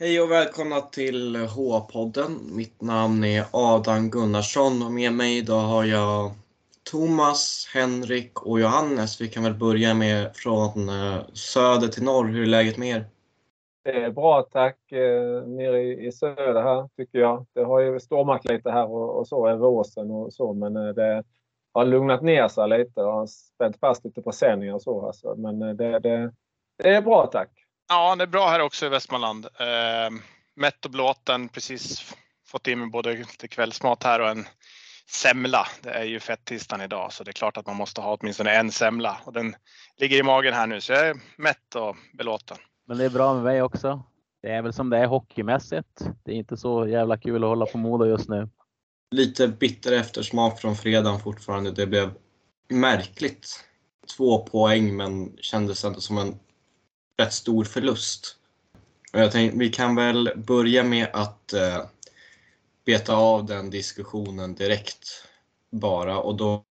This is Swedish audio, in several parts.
Hej och välkomna till H-podden. Mitt namn är Adam Gunnarsson och med mig idag har jag Thomas, Henrik och Johannes. Vi kan väl börja med från eh, söder till norr. Hur är läget med er? Det är bra tack eh, nere i, söder här tycker jag. Det har ju stormat lite här och, så över åsen och så men eh, det har lugnat ner sig lite och spänt fast lite på sändningar och så. Alltså. Men det, det, det är bra tack. Ja, det är bra här också i Västmanland. Eh, mätt och blåten, precis fått in både lite kvällsmat här och en semla. Det är ju fettisdagen idag så det är klart att man måste ha åtminstone en semla och den ligger i magen här nu så jag är mätt och belåten. Men det är bra med mig också. Det är väl som det är hockeymässigt. Det är inte så jävla kul att hålla på Modo just nu. Lite bitter eftersmak från fredagen fortfarande. Det blev märkligt. Två poäng men kändes ändå som en rätt stor förlust. Och jag tänkte, vi kan väl börja med att eh, beta av den diskussionen direkt bara. Och då,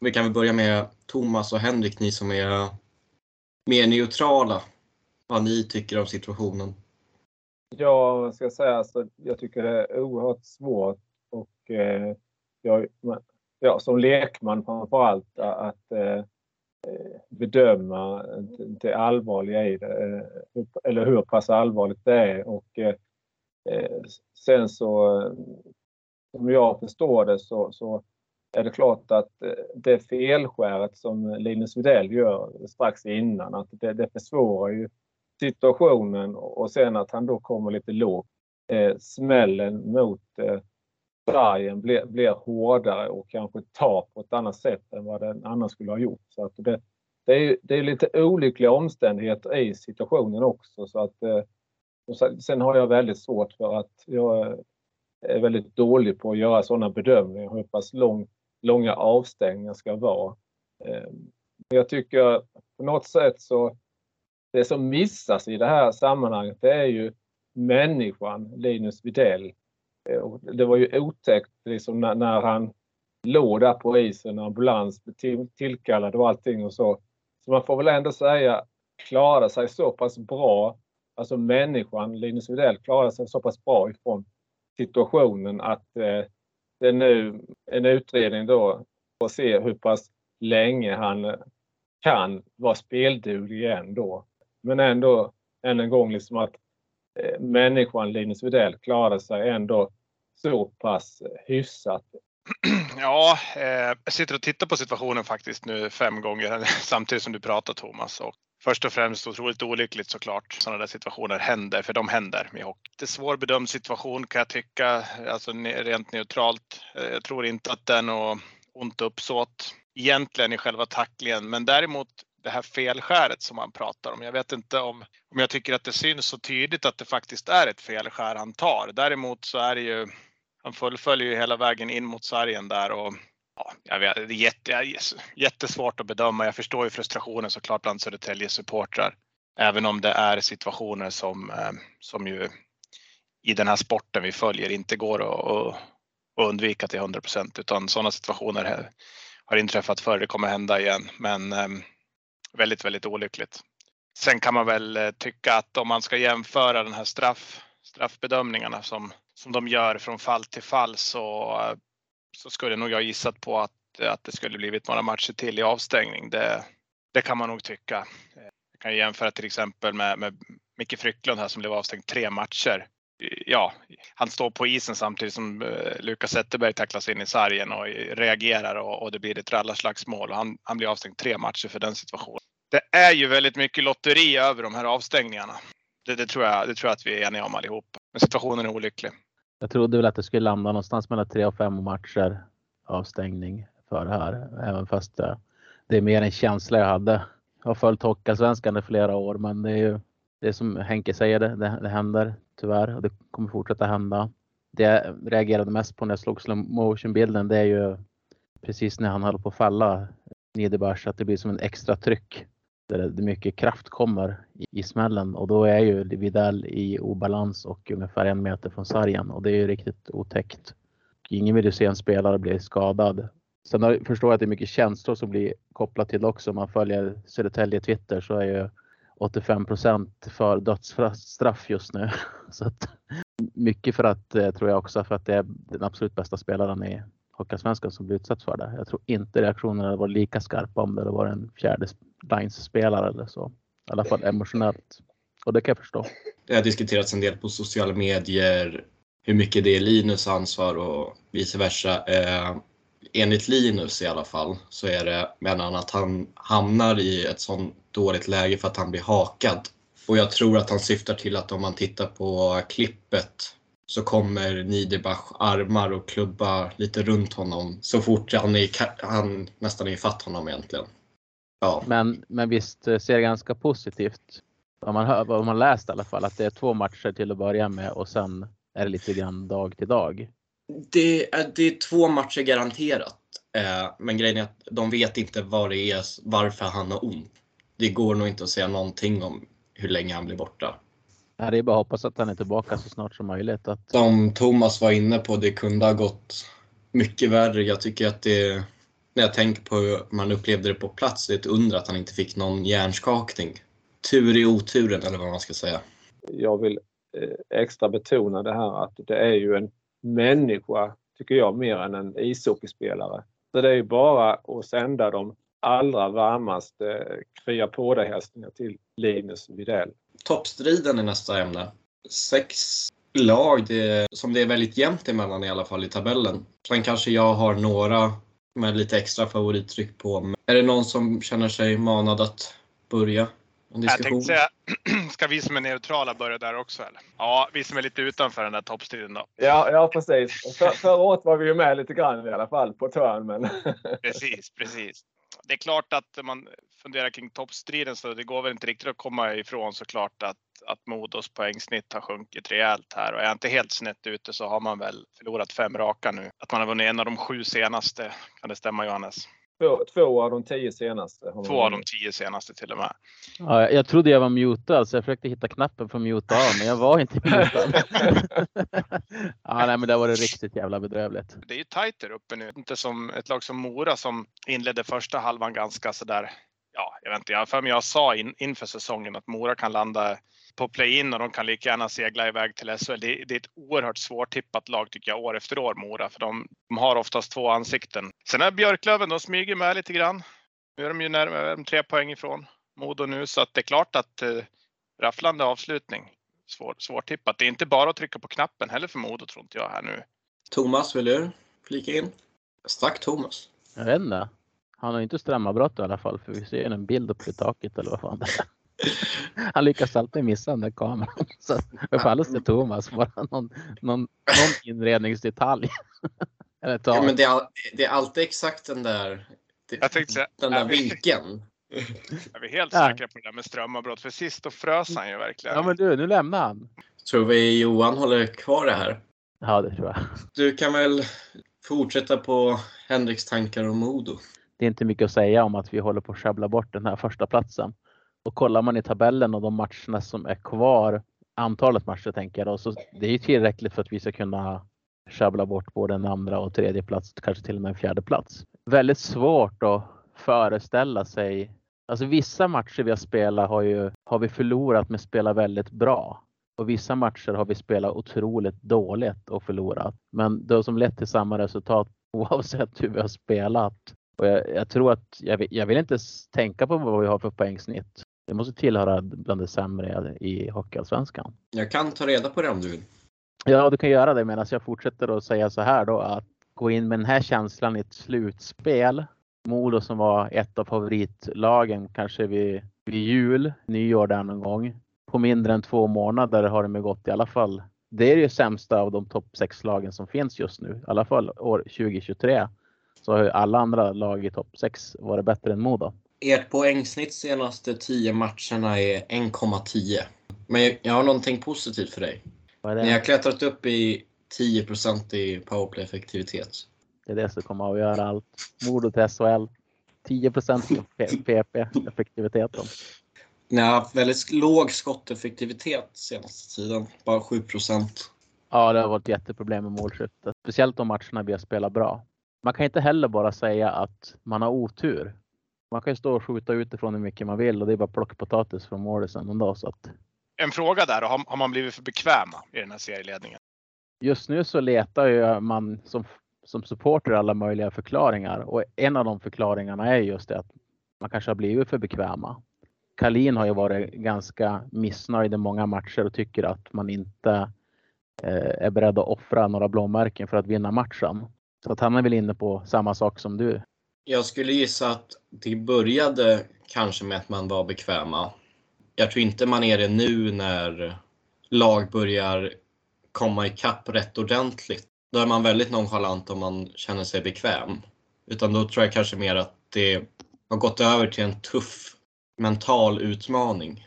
vi kan väl börja med Thomas och Henrik, ni som är mer neutrala. Vad ni tycker om situationen. Ja, vad ska jag säga? Alltså, jag tycker det är oerhört svårt och eh, jag, ja, som lekman framför allt att eh, Eh, bedöma det allvarliga i det eh, eller hur pass allvarligt det är. Och eh, sen så, som jag förstår det, så, så är det klart att det felskäret som Linus Widell gör strax innan, att det, det försvårar ju situationen och sen att han då kommer lite lågt. smällen mot sargen blir, blir hårdare och kanske tar på ett annat sätt än vad den annars skulle ha gjort. Så att det, det, är, det är lite olyckliga omständigheter i situationen också. Så att, eh, och sen har jag väldigt svårt för att jag eh, är väldigt dålig på att göra sådana bedömningar hur pass lång, långa avstängningar ska vara. Eh, jag tycker på något sätt så det som missas i det här sammanhanget det är ju människan Linus Widell Eh, och det var ju otäckt liksom när, när han låg där på isen, ambulans till, tillkallad och allting och så. Så man får väl ändå säga klarade sig så pass bra, alltså människan Linus Widell klarade sig så pass bra ifrån situationen att eh, det är nu en utredning då för att se hur pass länge han eh, kan vara spelduglig igen då. Men ändå än en gång liksom att eh, människan Linus Widell klarade sig ändå så pass hyfsat? Ja, eh, jag sitter och tittar på situationen faktiskt nu fem gånger samtidigt som du pratar Thomas. Och först och främst otroligt olyckligt såklart. Sådana där situationer händer, för de händer med hockey. Det är svårbedömd situation kan jag tycka, alltså rent neutralt. Eh, jag tror inte att det är något ont uppsåt egentligen i själva tacklingen, men däremot det här felskäret som man pratar om. Jag vet inte om, om jag tycker att det syns så tydligt att det faktiskt är ett felskär han tar. Däremot så är det ju han fullföljer ju hela vägen in mot sargen där och ja, jag vet, det är jätte, jättesvårt att bedöma. Jag förstår ju frustrationen såklart bland Södertälje supportrar. Även om det är situationer som, eh, som ju i den här sporten vi följer inte går att, att undvika till 100 procent utan sådana situationer har inträffat förr. Det kommer hända igen, men ehm, väldigt, väldigt olyckligt. Sen kan man väl eh, tycka att om man ska jämföra den här straff, straffbedömningarna som som de gör från fall till fall så, så skulle nog jag gissat på att, att det skulle blivit några matcher till i avstängning. Det, det kan man nog tycka. Jag kan jämföra till exempel med, med Micke Frycklund här som blev avstängd tre matcher. Ja, han står på isen samtidigt som eh, Lukas Zetterberg tacklas in i sargen och reagerar och, och det blir ett rallarslagsmål. Han, han blir avstängd tre matcher för den situationen. Det är ju väldigt mycket lotteri över de här avstängningarna. Det, det, tror, jag, det tror jag att vi är eniga om allihop. Men situationen är olycklig. Jag trodde väl att det skulle landa någonstans mellan tre och fem matcher avstängning för det här. Även fast eh, det är mer en känsla jag hade. Jag har följt Hockeyallsvenskan i flera år men det är ju det som Henke säger, det, det händer tyvärr och det kommer fortsätta hända. Det jag reagerade mest på när jag slog slow motion bilden det är ju precis när han håller på att falla Niederbach att det blir som en extra tryck där mycket kraft kommer i smällen och då är ju Vidal i obalans och ungefär en meter från sargen och det är ju riktigt otäckt. Ingen vill ju se en spelare bli skadad. Sen förstår jag att det är mycket känslor som blir kopplat till också. Om man följer Södertälje Twitter så är ju 85 procent för dödsstraff just nu. Så att, mycket för att, eh, tror jag också, för att det är den absolut bästa spelaren i Hockeyallsvenskan som blir utsatt för det. Jag tror inte reaktionerna hade varit lika skarpa om det hade varit en fjärde Lines-spelare eller så. I alla fall emotionellt. Och det kan jag förstå. Det har diskuterats en del på sociala medier hur mycket det är Linus ansvar och vice versa. Eh, enligt Linus i alla fall så är det menar att han hamnar i ett sånt dåligt läge för att han blir hakad. Och jag tror att han syftar till att om man tittar på klippet så kommer Niederbach armar och klubba lite runt honom så fort han, är, han nästan är ifatt honom egentligen. Ja. Men, men visst ser det ganska positivt om man, hör, om man läst i alla fall att det är två matcher till att börja med och sen är det lite grann dag till dag. Det är, det är två matcher garanterat. Eh, men grejen är att de vet inte vad det är, varför han har ont. Det går nog inte att säga någonting om hur länge han blir borta. Ja, det är bara att hoppas att han är tillbaka så snart som möjligt. Att... Som Thomas var inne på, det kunde ha gått mycket värre. Jag tycker att det, när jag tänker på hur man upplevde det på plats, det är ett under att han inte fick någon hjärnskakning. Tur i oturen eller vad man ska säga. Jag vill eh, extra betona det här att det är ju en människa, tycker jag, mer än en ishockeyspelare. Så det är ju bara att sända de allra varmaste krya på dig hälsningar till Linus Widell. Toppstriden är nästa ämne. Sex lag det, som det är väldigt jämnt emellan i alla fall i tabellen. Sen kanske jag har några med lite extra favorittryck på. Är det någon som känner sig manad att börja? Jag tänkte säga, ska vi som är neutrala börja där också eller? Ja, vi som är lite utanför den där toppstriden då. Ja, ja precis. För, förra året var vi ju med lite grann i alla fall på törn. Men... precis, precis. Det är klart att man funderar kring toppstriden så det går väl inte riktigt att komma ifrån såklart att, att Modos poängsnitt har sjunkit rejält här och är jag inte helt snett ute så har man väl förlorat fem raka nu. Att man har vunnit en av de sju senaste, kan det stämma Johannes? Två, två av de tio senaste. Två av de tio senaste till och med. Ja, jag trodde jag var mutad så jag försökte hitta knappen för att muta av men jag var inte mutad. ja, nej, men det var det riktigt jävla bedrövligt. Det är ju tajt där uppe nu. Inte som ett lag som Mora som inledde första halvan ganska sådär. Ja, jag vet inte. Jag för mig jag sa in, inför säsongen att Mora kan landa på play-in och de kan lika gärna segla iväg till SHL. Det, det, är ett oerhört svårtippat lag tycker jag år efter år, Mora, för de, de har oftast två ansikten. Sen är Björklöven, de smyger med lite grann. Nu är de ju närmare tre poäng ifrån Modo nu, så att det är klart att eh, rafflande avslutning. Svår, svårtippat. Det är inte bara att trycka på knappen heller för Modo, tror inte jag här nu. Thomas, vill du flika in? Stack Thomas. Jag vet inte. Han har inte strömavbrott i alla fall, för vi ser en bild uppe i taket eller vad fan det är. Han lyckas alltid missa den där kameran. Så jag får aldrig se Thomas, bara någon, någon, någon inredningsdetalj. Eller ja, men det är, det är alltid exakt den där, jag tänkte, den där vinkeln. Är vi helt ja. säkra på det där med strömavbrott? För sist då frös han ju verkligen. Ja men du, nu lämnar han. Tror vi Johan håller kvar det här? Ja det tror jag. Du kan väl fortsätta på Henriks tankar om Modo? Det är inte mycket att säga om att vi håller på att sjabbla bort den här första platsen. Och kollar man i tabellen och de matcherna som är kvar, antalet matcher tänker jag då, så det är ju tillräckligt för att vi ska kunna sjabbla bort både en andra och tredje plats, kanske till och med en fjärde plats. Väldigt svårt att föreställa sig. Alltså vissa matcher vi har spelat har, ju, har vi förlorat men spelat väldigt bra. Och vissa matcher har vi spelat otroligt dåligt och förlorat. Men det som lett till samma resultat oavsett hur vi har spelat. Och jag, jag tror att jag vill, jag vill inte tänka på vad vi har för poängsnitt. Det måste tillhöra bland det sämre i Hockeyallsvenskan. Jag kan ta reda på det om du vill. Ja, du kan göra det medan jag fortsätter att säga så här då att gå in med den här känslan i ett slutspel. Modo som var ett av favoritlagen kanske vid, vid jul, nyår där någon gång. På mindre än två månader har de gått i alla fall. Det är det sämsta av de topp sex lagen som finns just nu. I alla fall år 2023 så har ju alla andra lag i topp sex varit bättre än Modo. Ert poängsnitt senaste 10 matcherna är 1,10. Men jag har någonting positivt för dig. Ni har klättrat upp i 10% i powerplay-effektivitet. Det är det som kommer att avgöra allt. Modo till SHL. 10 PP-effektiviteten. Ni har haft väldigt låg skotteffektivitet senaste tiden. Bara 7% Ja, det har varit jätteproblem med målskyttet. Speciellt de matcherna vi har spelat bra. Man kan inte heller bara säga att man har otur. Man kan ju stå och skjuta utifrån hur mycket man vill och det är bara plockpotatis från målisen ändå. Så att... En fråga där, har, har man blivit för bekväma i den här serieledningen? Just nu så letar man som, som supporter alla möjliga förklaringar och en av de förklaringarna är just det att man kanske har blivit för bekväma. Kalin har ju varit ganska missnöjd i många matcher och tycker att man inte eh, är beredd att offra några blåmärken för att vinna matchen. Så att han är väl inne på samma sak som du. Jag skulle gissa att det började kanske med att man var bekväma. Jag tror inte man är det nu när lag börjar komma ikapp rätt ordentligt. Då är man väldigt nonchalant om man känner sig bekväm. Utan då tror jag kanske mer att det har gått över till en tuff mental utmaning.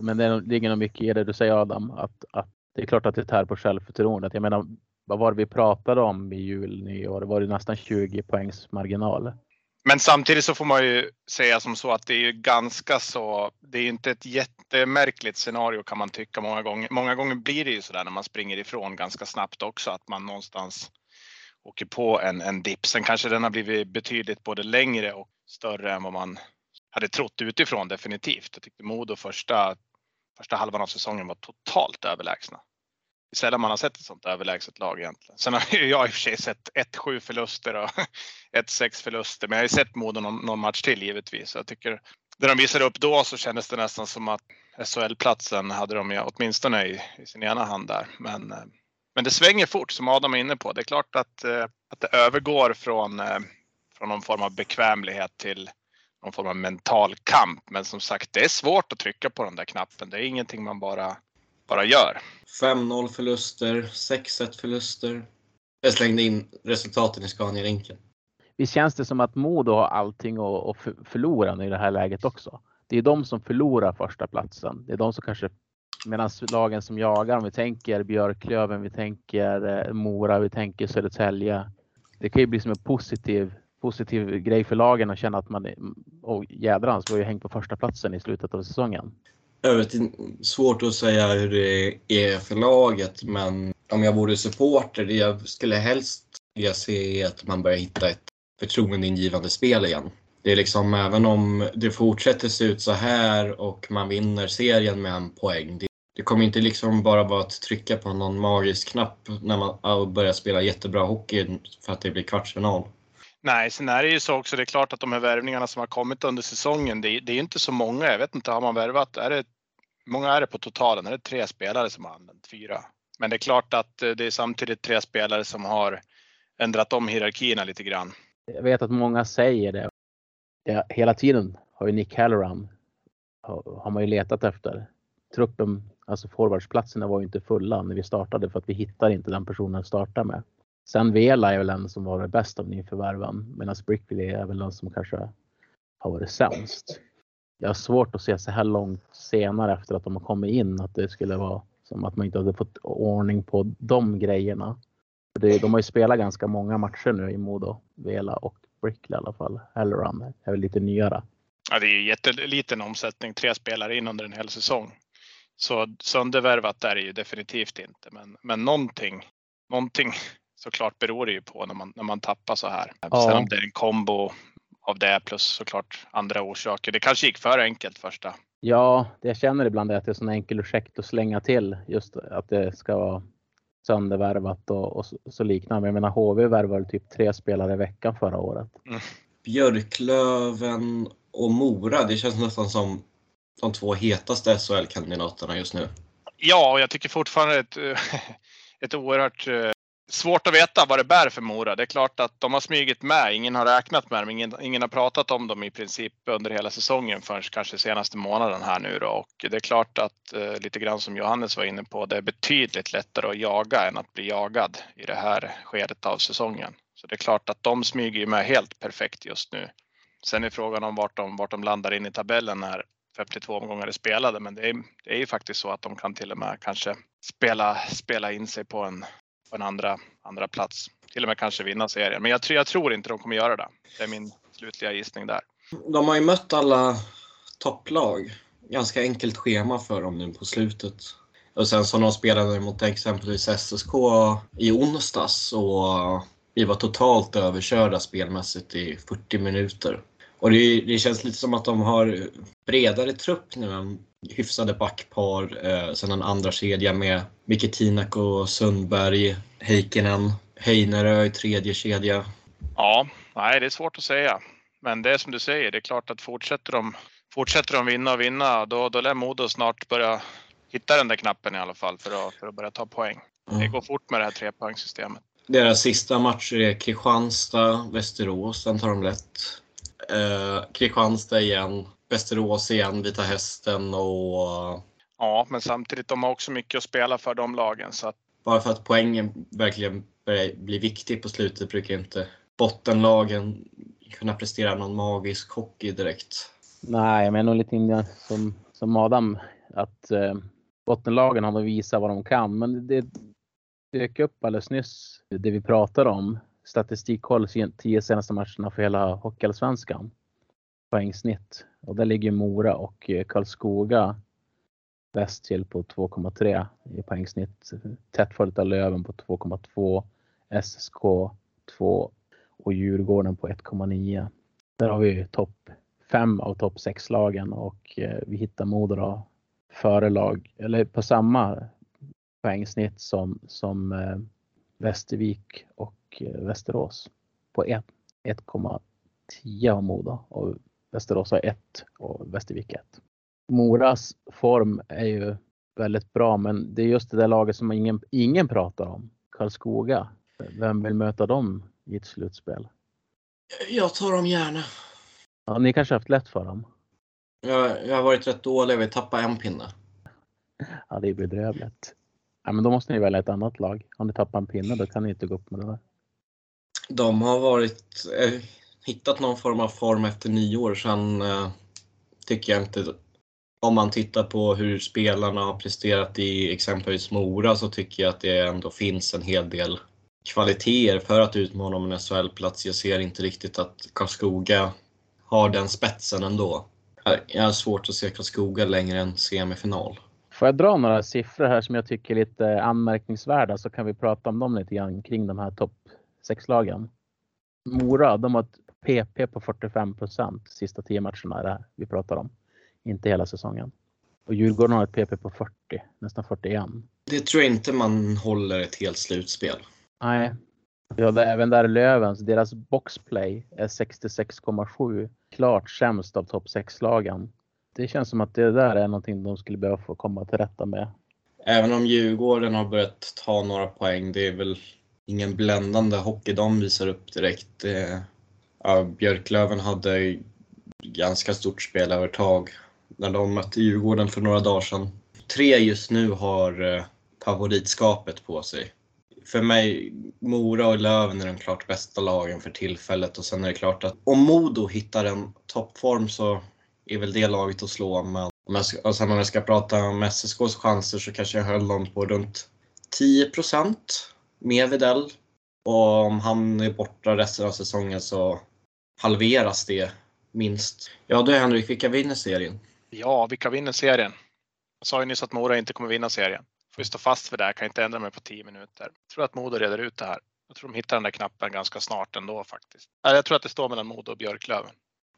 Men det ligger nog mycket i det du säger Adam, att, att det är klart att det tär på självförtroendet. Jag menar, vad var det vi pratade om i jul, nyår? Det var det nästan 20 poängs marginal. Men samtidigt så får man ju säga som så att det är ju ganska så. Det är ju inte ett jättemärkligt scenario kan man tycka många gånger. Många gånger blir det ju så där när man springer ifrån ganska snabbt också att man någonstans åker på en, en dipp. Sen kanske den har blivit betydligt både längre och större än vad man hade trott utifrån definitivt. Jag tyckte Modo första, första halvan av säsongen var totalt överlägsna. Det är sällan man har sett ett sånt överlägset lag egentligen. Sen har jag i och för sig sett 1-7 förluster och 1-6 förluster, men jag har ju sett Modo någon, någon match till givetvis. Jag tycker det de visade upp då så kändes det nästan som att SHL-platsen hade de åtminstone i, i sin ena hand där. Men, eh, men det svänger fort som Adam är inne på. Det är klart att, eh, att det övergår från, eh, från någon form av bekvämlighet till någon form av mental kamp. Men som sagt, det är svårt att trycka på den där knappen. Det är ingenting man bara, bara gör. 5-0 förluster, 6-1 förluster. Jag slängde in resultaten i Scania-rinken. Visst känns det som att Modo har allting att förlora i det här läget också? Det är de som förlorar första platsen. Det är de som kanske, medan lagen som jagar, om vi tänker Björklöven, vi tänker eh, Mora, vi tänker Södertälje. Det kan ju bli som en positiv positiv grej för lagen att känna att man, och jädrans, var ju hängt på första platsen i slutet av säsongen övrigt svårt att säga hur det är för laget, men om jag vore supporter, det jag skulle helst vilja se är att man börjar hitta ett förtroendeingivande spel igen. Det är liksom, även om det fortsätter se ut så här och man vinner serien med en poäng, det, det kommer inte liksom bara vara att trycka på någon magisk knapp när man börjar spela jättebra hockey för att det blir kvartsfinal. Nej, sen är det ju så också. Det är klart att de här värvningarna som har kommit under säsongen, det, det är inte så många. Jag vet inte, har man värvat? Är det, många är det på totalen? Är det tre spelare som har använt? Fyra? Men det är klart att eh, det är samtidigt tre spelare som har ändrat om hierarkierna lite grann. Jag vet att många säger det. Ja, hela tiden har ju Nick Halloran har man ju letat efter. Truppen, alltså forwardsplatserna var ju inte fulla när vi startade för att vi hittar inte den personen att starta med. Sen Vela är väl den som var bäst av nyförvärven medan Brickley är väl den som kanske har varit sämst. Jag har svårt att se så här långt senare efter att de har kommit in att det skulle vara som att man inte hade fått ordning på de grejerna. de har ju spelat ganska många matcher nu i Modo, Vela och Brickley i alla fall. Halloran är väl lite nyare. Ja, det är jätteliten omsättning, tre spelare in under en hel säsong. Så söndervärvat är det ju definitivt inte, men, men någonting, någonting såklart beror det ju på när man, när man tappar så här. Ja. Sen om det är en kombo av det plus såklart andra orsaker. Det kanske gick för enkelt första. Ja, det jag känner ibland är att det är sån enkel ursäkt att slänga till just att det ska vara söndervärvat och, och så, så liknande. Jag menar HV värvade typ tre spelare i veckan förra året. Mm. Björklöven och Mora, det känns nästan som de två hetaste SHL-kandidaterna just nu. Ja, och jag tycker fortfarande ett, ett oerhört eh, Svårt att veta vad det bär för Mora. Det är klart att de har smugit med. Ingen har räknat med dem. Ingen, ingen har pratat om dem i princip under hela säsongen förrän kanske senaste månaden här nu då. Och det är klart att eh, lite grann som Johannes var inne på, det är betydligt lättare att jaga än att bli jagad i det här skedet av säsongen. Så det är klart att de smyger med helt perfekt just nu. Sen är frågan om vart de, vart de landar in i tabellen när 52 omgångar är spelade, men det är, det är ju faktiskt så att de kan till och med kanske spela, spela in sig på en på en andra, andra plats. Till och med kanske vinna serien. Men jag, tror, jag tror inte de kommer göra det. Det är min slutliga gissning där. De har ju mött alla topplag. Ganska enkelt schema för dem nu på slutet. Och sen som de spelade mot exempelvis SSK i onsdags och vi var totalt överkörda spelmässigt i 40 minuter. Och det, det, känns lite som att de har bredare trupp nu än hyfsade backpar. Eh, sen en andra kedja med Micke Tinak och Sundberg, Heikkinen, Heinerö i tredje kedja. Ja, nej, det är svårt att säga. Men det är som du säger, det är klart att fortsätter de, fortsätter de vinna och vinna, då, då lär Modo snart börja hitta den där knappen i alla fall för att, för att börja ta poäng. Mm. Det går fort med det här trepoängssystemet. Deras sista matcher är Kristianstad, Västerås, den tar de lätt. Eh, Kristianstad igen, Västerås igen, Vita Hästen och... Ja, men samtidigt, de har också mycket att spela för de lagen. Så att... Bara för att poängen verkligen börjar bli viktig på slutet brukar inte bottenlagen kunna prestera någon magisk hockey direkt. Nej, jag menar lite innan som, som Adam att eh, bottenlagen har visat vad de kan. Men det dök upp alldeles nyss det vi pratar om. Statistikkoll tio senaste matcherna för hela Hockeyallsvenskan. Poängsnitt. Och där ligger Mora och eh, Karlskoga bäst till på 2,3 i poängsnitt. Tätt följt av Löven på 2,2. SSK 2 och Djurgården på 1,9. Där har vi topp 5 av topp 6 lagen och eh, vi hittar Modo före lag, eller på samma poängsnitt som, som eh, Västervik och Västerås på 1,10 har Modo och Västerås har 1 och Västervik 1. Moras form är ju väldigt bra men det är just det där laget som ingen, ingen pratar om. Karlskoga. Vem vill möta dem i ett slutspel? Jag tar dem gärna. Ja, ni kanske haft lätt för dem? Jag, jag har varit rätt dålig. Vi tappade en pinne. Ja, det är bedrövligt. Ja, men då måste ni välja ett annat lag. Om ni tappar en pinne då kan ni inte gå upp med det där. De har varit, eh, hittat någon form av form efter nyår. Sen eh, tycker jag inte, om man tittar på hur spelarna har presterat i exempelvis Mora så tycker jag att det ändå finns en hel del kvaliteter för att utmana om en SHL-plats. Jag ser inte riktigt att Karlskoga har den spetsen ändå. Jag har svårt att se Karlskoga längre än semifinal. Får jag dra några siffror här som jag tycker är lite anmärkningsvärda så kan vi prata om dem lite grann kring de här topp 6-lagen. Mora, de har ett PP på 45 procent sista 10 matcherna det här vi pratar om. Inte hela säsongen. Och Djurgården har ett PP på 40, nästan 41. Det tror jag inte man håller ett helt slutspel. Nej. Vi hade även där Lövens, deras boxplay är 66,7. Klart sämst av topp 6-lagen det känns som att det där är någonting de skulle behöva få komma till rätta med. Även om Djurgården har börjat ta några poäng, det är väl ingen bländande hockey de visar upp direkt. Eh, ja, Björklöven hade ganska stort spelövertag när de mötte Djurgården för några dagar sedan. Tre just nu har eh, favoritskapet på sig. För mig, Mora och Löven är de klart bästa lagen för tillfället och sen är det klart att om Modo hittar en toppform så är väl det laget att slå. Men om jag ska, och sen om jag ska prata om SSKs chanser så kanske jag höll dem på runt 10 procent med Videll. Och om han är borta resten av säsongen så halveras det minst. Ja du Henrik, vilka vinner serien? Ja, vilka vinner serien? Jag sa ju nyss att Mora inte kommer vinna serien. Får vi stå fast för det, här, kan inte ändra mig på 10 minuter. Jag tror att Modo reder ut det här. Jag tror de hittar den där knappen ganska snart ändå faktiskt. Jag tror att det står mellan Modo och Björklöven.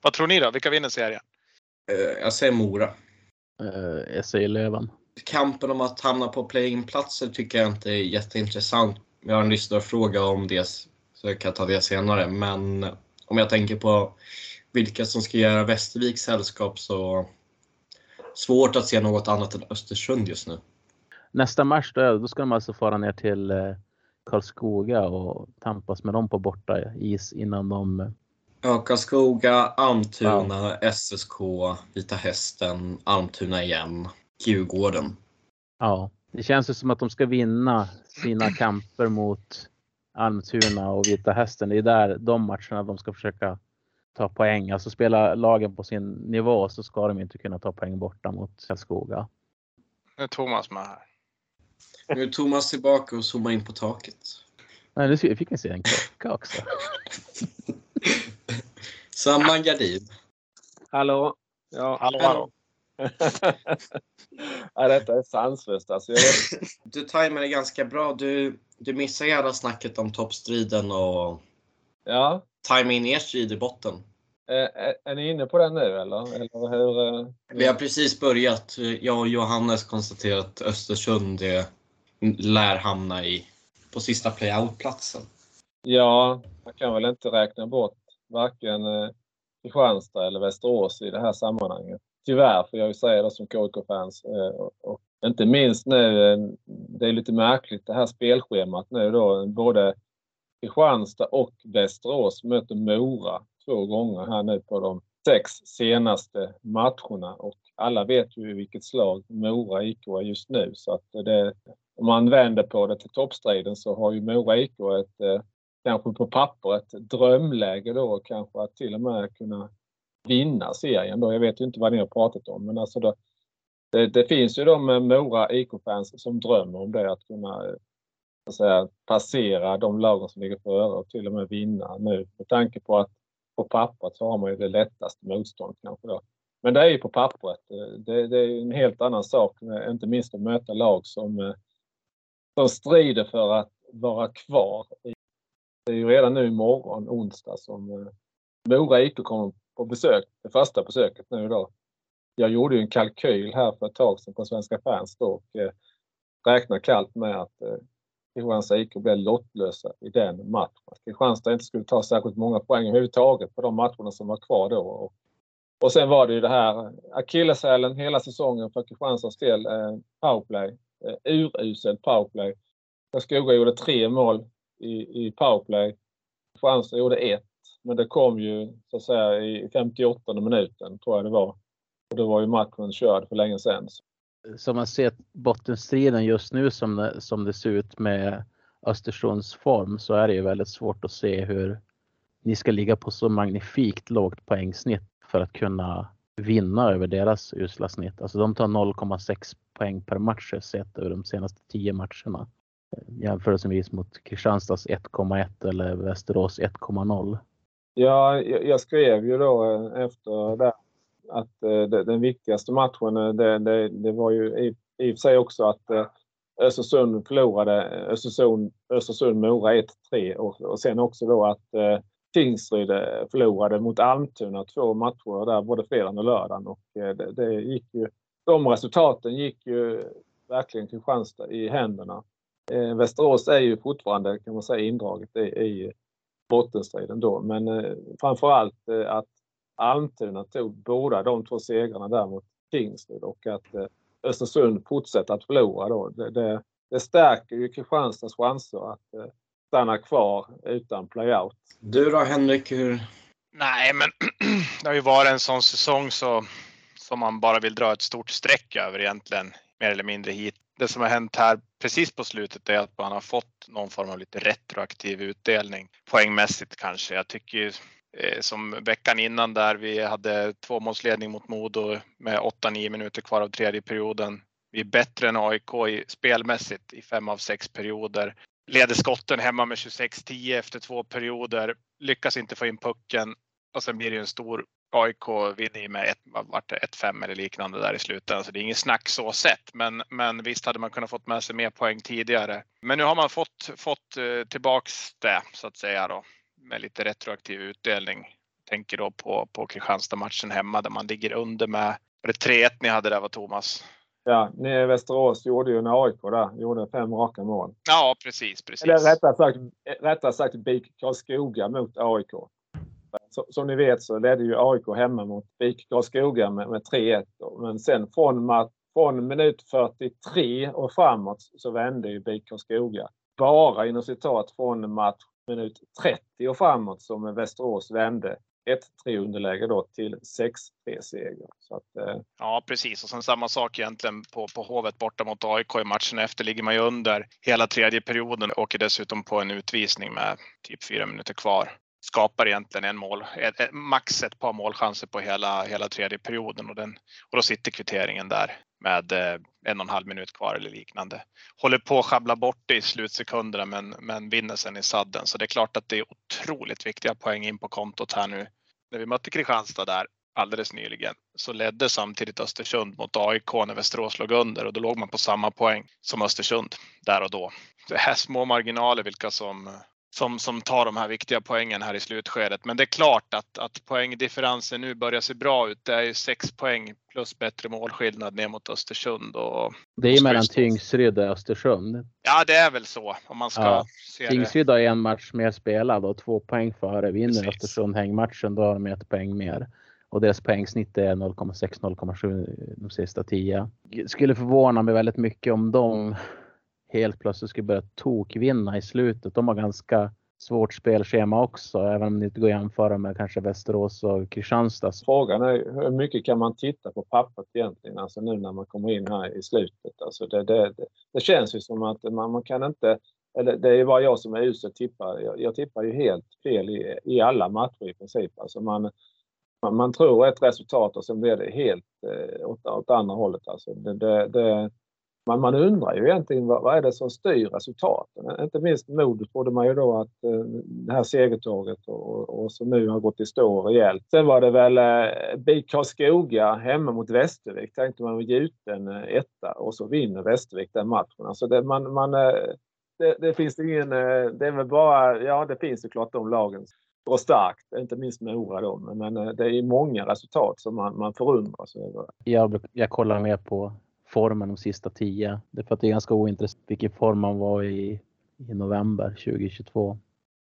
Vad tror ni då? Vilka vinner serien? Eh, jag säger Mora. Eh, jag säger Löven. Kampen om att hamna på play-in-platser tycker jag inte är jätteintressant. Jag har en lyssnarfråga om det, så jag kan ta det senare. Men om jag tänker på vilka som ska göra Västerviks sällskap så svårt att se något annat än Östersund just nu. Nästa match då, då ska de alltså fara ner till eh, Karlskoga och tampas med dem på borta is innan de Ja, Karlskoga, Almtuna, ja. SSK, Vita Hästen, Almtuna igen, Djurgården. Ja, det känns ju som att de ska vinna sina kamper mot Almtuna och Vita Hästen. Det är där de matcherna de ska försöka ta poäng. Alltså spela lagen på sin nivå så ska de inte kunna ta poäng borta mot Karlskoga. Nu är Thomas med här. Nu är Thomas tillbaka och zoomar in på taket. Nej, nu fick vi se en klocka också. Samma gardin. Hallå? Ja. Hallå, hallå. ja, detta är sanslöst alltså. Vet... Du tajmar det ganska bra. Du, du missar gärna snacket om toppstriden och ja. tajma in er strid i botten. Är, är ni inne på den nu eller? eller hur, eh? Vi har precis börjat. Jag och Johannes konstaterat att Östersund är, lär hamna i, på sista playout-platsen. Ja, man kan väl inte räkna bort varken eh, Kristianstad eller Västerås i det här sammanhanget. Tyvärr får jag ju säga det som KIK-fans. Eh, och, inte minst nu, eh, det är lite märkligt det här spelschemat nu då. Både Kristianstad och Västerås möter Mora två gånger här nu på de sex senaste matcherna och alla vet ju vilket slag Mora IK är just nu så att det, om man vänder på det till toppstriden så har ju Mora IK ett eh, kanske på papper ett drömläge då kanske att till och med kunna vinna serien då. Jag vet ju inte vad ni har pratat om men alltså då, det, det finns ju de Mora IK-fans som drömmer om det att kunna så att säga, passera de lagen som ligger före och till och med vinna nu med tanke på att på pappret så har man ju det lättaste motstånd kanske då. Men det är ju på pappret. Det, det är en helt annan sak, inte minst att möta lag som, som strider för att vara kvar. Det är ju redan nu imorgon, onsdag, som eh, Mora IK kommer på besök, det första besöket nu idag. Jag gjorde ju en kalkyl här för ett tag sedan på Svenska fans då och eh, räknar kallt med att eh, Kristianstad IK blev lottlösa i den matchen. Att Kristianstad inte skulle ta särskilt många poäng överhuvudtaget på de matcherna som var kvar då. Och, och sen var det ju det här akilleshälen hela säsongen för Kristianstads del, eh, powerplay. Eh, uruselt powerplay. Karlskoga gjorde tre mål i, i powerplay. Kristianstad gjorde ett. Men det kom ju så att säga i 58 minuten tror jag det var. Och då var ju matchen körd för länge sedan som man ser bottenstriden just nu som det, som det ser ut med Östersunds form så är det ju väldigt svårt att se hur ni ska ligga på så magnifikt lågt poängsnitt för att kunna vinna över deras usla snitt. Alltså de tar 0,6 poäng per match sett över de senaste 10 matcherna. Jämförelsevis mot Kristianstads 1,1 eller Västerås 1,0. Ja, jag skrev ju då eh, efter det att eh, den viktigaste matchen, eh, det, det, det var ju i, i och för sig också att Östersund förlorade Östersund, Östersund-Mora 1-3 och, och sen också då att eh, Tingsryd förlorade mot Almtuna två matcher där både fredagen och lördagen och eh, det, det, gick ju, de resultaten gick ju verkligen Kristianstad i händerna. Eh, Västerås är ju fortfarande kan man säga indraget i, i bottenstriden då men eh, framförallt eh, att Almtuna tog båda de två segrarna där mot Tingsryd och att eh, Östersund fortsätter att förlora då. Det, det, det stärker ju Kristianstads chanser att eh, stanna kvar utan playout. Du då Henrik? Hur... Nej, men det har ju varit en sån säsong så som man bara vill dra ett stort streck över egentligen mer eller mindre hit. Det som har hänt här precis på slutet är att man har fått någon form av lite retroaktiv utdelning poängmässigt kanske. Jag tycker eh, som veckan innan där vi hade tvåmålsledning mot Modo med 8-9 minuter kvar av tredje perioden. Vi är bättre än AIK i, spelmässigt i fem av sex perioder. Leder skotten hemma med 26-10 efter två perioder. Lyckas inte få in pucken och sen blir det en stor AIK vinner med 1-5 eller liknande där i slutändan. Så det är inget snack så sett. Men, men visst hade man kunnat fått med sig mer poäng tidigare. Men nu har man fått, fått eh, tillbaks det så att säga då med lite retroaktiv utdelning. Tänker då på, på Kristianstad-matchen hemma där man ligger under med, var det 3-1 ni hade där var Thomas? Ja, ni i Västerås gjorde ju en AIK där, gjorde fem raka mål. Ja, precis, precis. Eller rättare sagt, rättare sagt BIK Karlskoga mot AIK. Så, som ni vet så ledde ju AIK hemma mot BIK Karlskoga med, med 3-1. Men sen från, från minut 43 och framåt så vände ju BIK Karlskoga. Bara inom citat från match minut 30 och framåt som Västerås vände 1-3 underläge då till 6-3 seger. Så att, eh... Ja precis och sen samma sak egentligen på, på Hovet borta mot AIK i matchen efter ligger man ju under hela tredje perioden och åker dessutom på en utvisning med typ fyra minuter kvar. Skapar egentligen en mål, ett, max ett par målchanser på hela, hela tredje perioden och, den, och då sitter kvitteringen där med eh, en och en halv minut kvar eller liknande. Håller på att schabbla bort det i slutsekunderna men, men vinner sen i sadden. Så det är klart att det är otroligt viktiga poäng in på kontot här nu. När vi mötte Kristianstad där alldeles nyligen så ledde samtidigt Östersund mot AIK när Västerås låg under och då låg man på samma poäng som Östersund där och då. Det är små marginaler vilka som som, som tar de här viktiga poängen här i slutskedet. Men det är klart att, att poängdifferensen nu börjar se bra ut. Det är ju 6 poäng plus bättre målskillnad ner mot Östersund. Och, Det är och mellan. Tingsryd och Östersund. Ja, det är väl så om man ska Ja. se det. Tingsryd har en match mer spelad och två poäng före. Vinner Precis. Östersund hängmatchen då har de ett poäng mer. Och deras poängsnitt är 0,6-0,7 de sista tio. Skulle förvåna mig väldigt mycket om de helt plötsligt skulle börja tokvinna i slutet. De har ganska svårt spelschema också, även om det inte går att jämföra med kanske Västerås och Kristianstad. Frågan är hur mycket kan man titta på pappret egentligen, alltså nu när man kommer in här i slutet. Alltså det, det, det, det känns ju som att man, man kan inte, eller det är ju bara jag som är usel tippare. Jag, jag tippar ju helt fel i, i alla matcher i princip. Alltså man, man, man tror ett resultat och sen blir det helt eh, åt, åt andra hållet. Alltså det, det, det, man, man undrar ju egentligen vad, vad är det som styr resultaten? Inte minst Modo trodde man ju då att eh, det här segertåget och, och, och som nu har gått i stå rejält. Sen var det väl eh, BIK Karlskoga hemma mot Västervik. Tänkte man gjuten eh, etta och så vinner Västervik den matchen. Alltså det, man, man, eh, det, det finns ingen... eh, Det är väl bara... Ja, det finns såklart de lagen och starkt, inte minst med Mora då. Men, eh, det är många resultat som man, man förundras över. Jag, jag kollar mer på formen de sista tio. Det är för att det är ganska ointressant vilken form man var i i november 2022.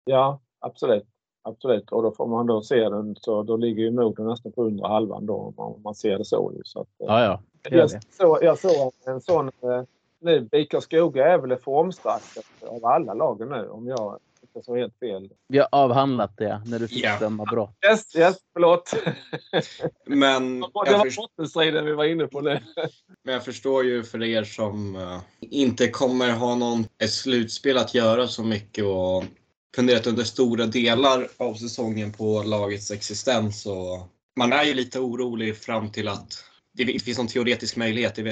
Ja, absolut. Absolut. Och då får man då se den så då ligger ju Modo nästan på undre halvan då om man, man ser det så. så att, eh, Ja, ja. jag, så, jag såg en sån... Eh, nu, BIK Skoga är väl det formstarkaste av alla lagen nu om jag inte så helt fel. Vi har avhandlat det när du fick Ja. döma brott. Yes, yes, förlåt. Men det jag, var först, bottenstriden vi var inne på nu. men jag förstår ju för er som eh, inte kommer ha någon ett slutspel att göra så mycket och funderat under stora delar av säsongen på lagets existens. Och man är ju lite orolig fram till att det finns någon teoretisk möjlighet. Det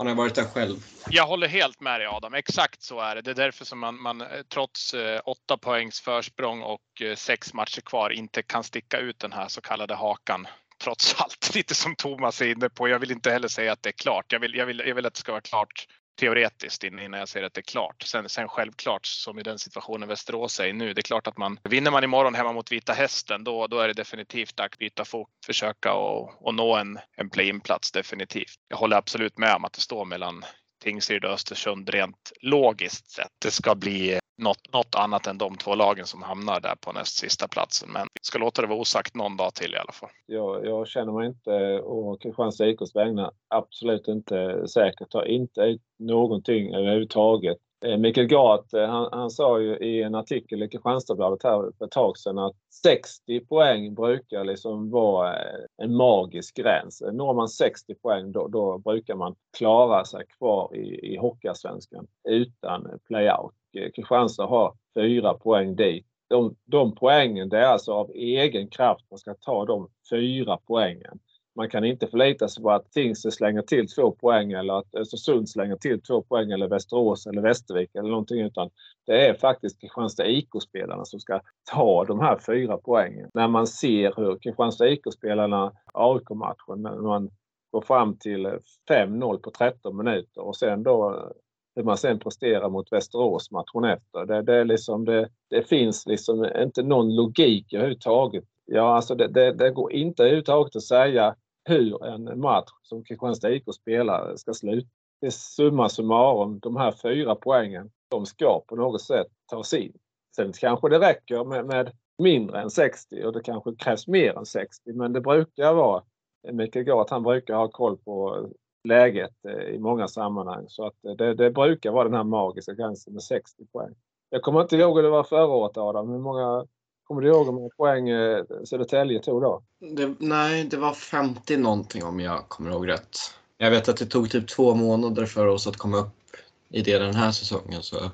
han har varit där själv. Jag håller helt med dig Adam. Exakt så är det. Det är därför som man, man eh, trots eh, åtta poängs försprång och eh, sex matcher kvar inte kan sticka ut den här så kallade hakan. Trots allt, lite som Thomas är inne på. Jag vill inte heller säga att det är klart. Jag vill, jag vill, jag vill att det ska vara klart teoretiskt innan jag ser att det är klart. Sen, sen självklart, som i den situationen Västerås är i nu, det är klart att man vinner man imorgon hemma mot Vita Hästen, då, då är det definitivt dags att byta fot, försöka och, och nå en, en play-in-plats definitivt. Jag håller absolut med om att det står mellan Tingsryd och Östersund rent logiskt sett. Det ska bli något, något annat än de två lagen som hamnar där på näst sista platsen. Men vi ska låta det vara osagt någon dag till i alla fall. Jag, jag känner mig inte, och Kristianstad IKs vägnar, absolut inte säker. Tar inte ut någonting överhuvudtaget. Eh, Mikael Gart, eh, han, han sa ju i en artikel i Kristianstadsbladet här för ett tag sedan att 60 poäng brukar liksom vara eh, en magisk gräns. Når man 60 poäng då, då brukar man klara sig kvar i, i Hockeyallsvenskan utan playout. Kristianstad har fyra poäng dit de, de poängen, det är alltså av egen kraft man ska ta de fyra poängen. Man kan inte förlita sig på att Tingsryd slänger till två poäng eller att Östersund slänger till två poäng eller Västerås eller Västervik eller någonting utan det är faktiskt Kristianstad IK-spelarna som ska ta de här fyra poängen. När man ser hur Kristianstad IK-spelarna, AIK-matchen, när man går fram till 5-0 på 13 minuter och sen då hur man sen presterar mot Västerås matchen efter. Det, det, är liksom, det, det finns liksom inte någon logik överhuvudtaget. Ja, alltså det, det, det går inte överhuvudtaget att säga hur en match som Kristianstad IK spelar ska sluta. Det är summa summarum, de här fyra poängen, de ska på något sätt tas in. Sen kanske det räcker med, med mindre än 60 och det kanske krävs mer än 60, men det brukar vara Mikael Gart, han brukar ha koll på läget eh, i många sammanhang. Så att det, det brukar vara den här magiska gränsen med 60 poäng. Jag kommer inte ihåg hur det var förra året Adam. Hur många, kommer du ihåg hur många poäng eh, Södertälje tog då? Det, nej, det var 50 någonting om jag kommer ihåg rätt. Jag vet att det tog typ två månader för oss att komma upp i det den här säsongen. Så.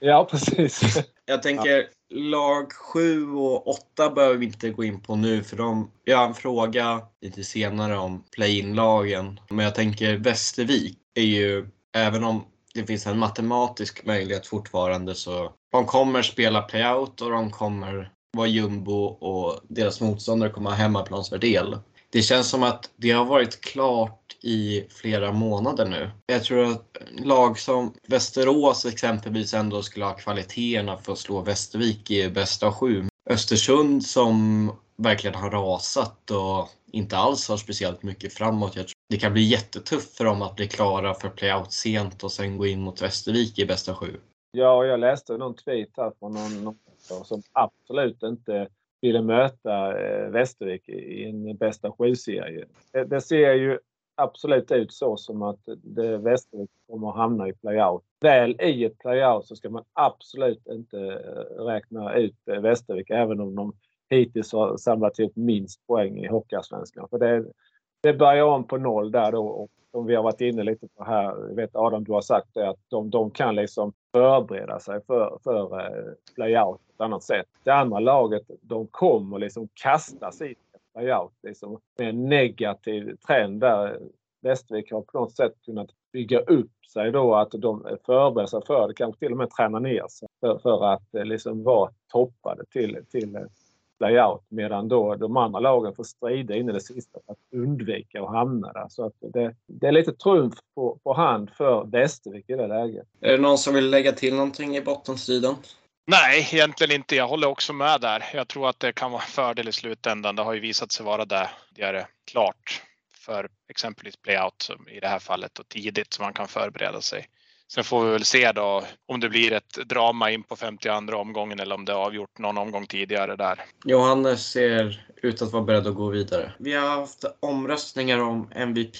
Ja, precis. Jag tänker lag 7 och 8 behöver vi inte gå in på nu för de, jag har en fråga lite senare om play-in-lagen. Men jag tänker Västervik är ju, även om det finns en matematisk möjlighet fortfarande så de kommer spela playout och de kommer vara jumbo och deras motståndare kommer ha hemmaplansfördel. Det känns som att det har varit klart i flera månader nu. Jag tror att lag som Västerås exempelvis ändå skulle ha kvaliteterna för att slå Västervik i bästa av sju. Östersund som verkligen har rasat och inte alls har speciellt mycket framåt. Jag tror det kan bli jättetufft för dem att bli klara för playout sent och sen gå in mot Västervik i bästa sju. Ja, jag läste någon tweet här från någon, någon som absolut inte ville möta eh, Västervik i en bästa sju-serie. Det, det, ser ju absolut ut så som att det Västervik kommer att hamna i playout. Väl i ett playout så ska man absolut inte eh, räkna ut eh, Västervik även om de hittills har samlat ihop minst poäng i Hockeyallsvenskan. För det, det börjar om på noll där då och som vi har varit inne lite på här, jag vet Adam du har sagt det, att de, de kan liksom förbereda sig för, för eh, playout på ett annat sätt. Det andra laget, de kommer liksom kastas i playout liksom, med en negativ trend där. Västervik har på något sätt kunnat bygga upp sig då att de förbereder sig för det, kanske till och med träna ner sig för, för att eh, liksom vara toppade till, till eh, eh, layout medan då de andra lagen får strida in i det sista för att undvika att hamna där. Så att det, det är lite trumf på, på hand för Västervik i det läget. Är det någon som vill lägga till någonting i bottenstriden? Nej, egentligen inte. Jag håller också med där. Jag tror att det kan vara en fördel i slutändan. Det har ju visat sig vara det. Det är klart för exempelvis playout i det här fallet och tidigt så man kan förbereda sig. Sen får vi väl se då om det blir ett drama in på 52 omgången eller om det är avgjort någon omgång tidigare där. Johannes ser ut att vara beredd att gå vidare. Vi har haft omröstningar om MVP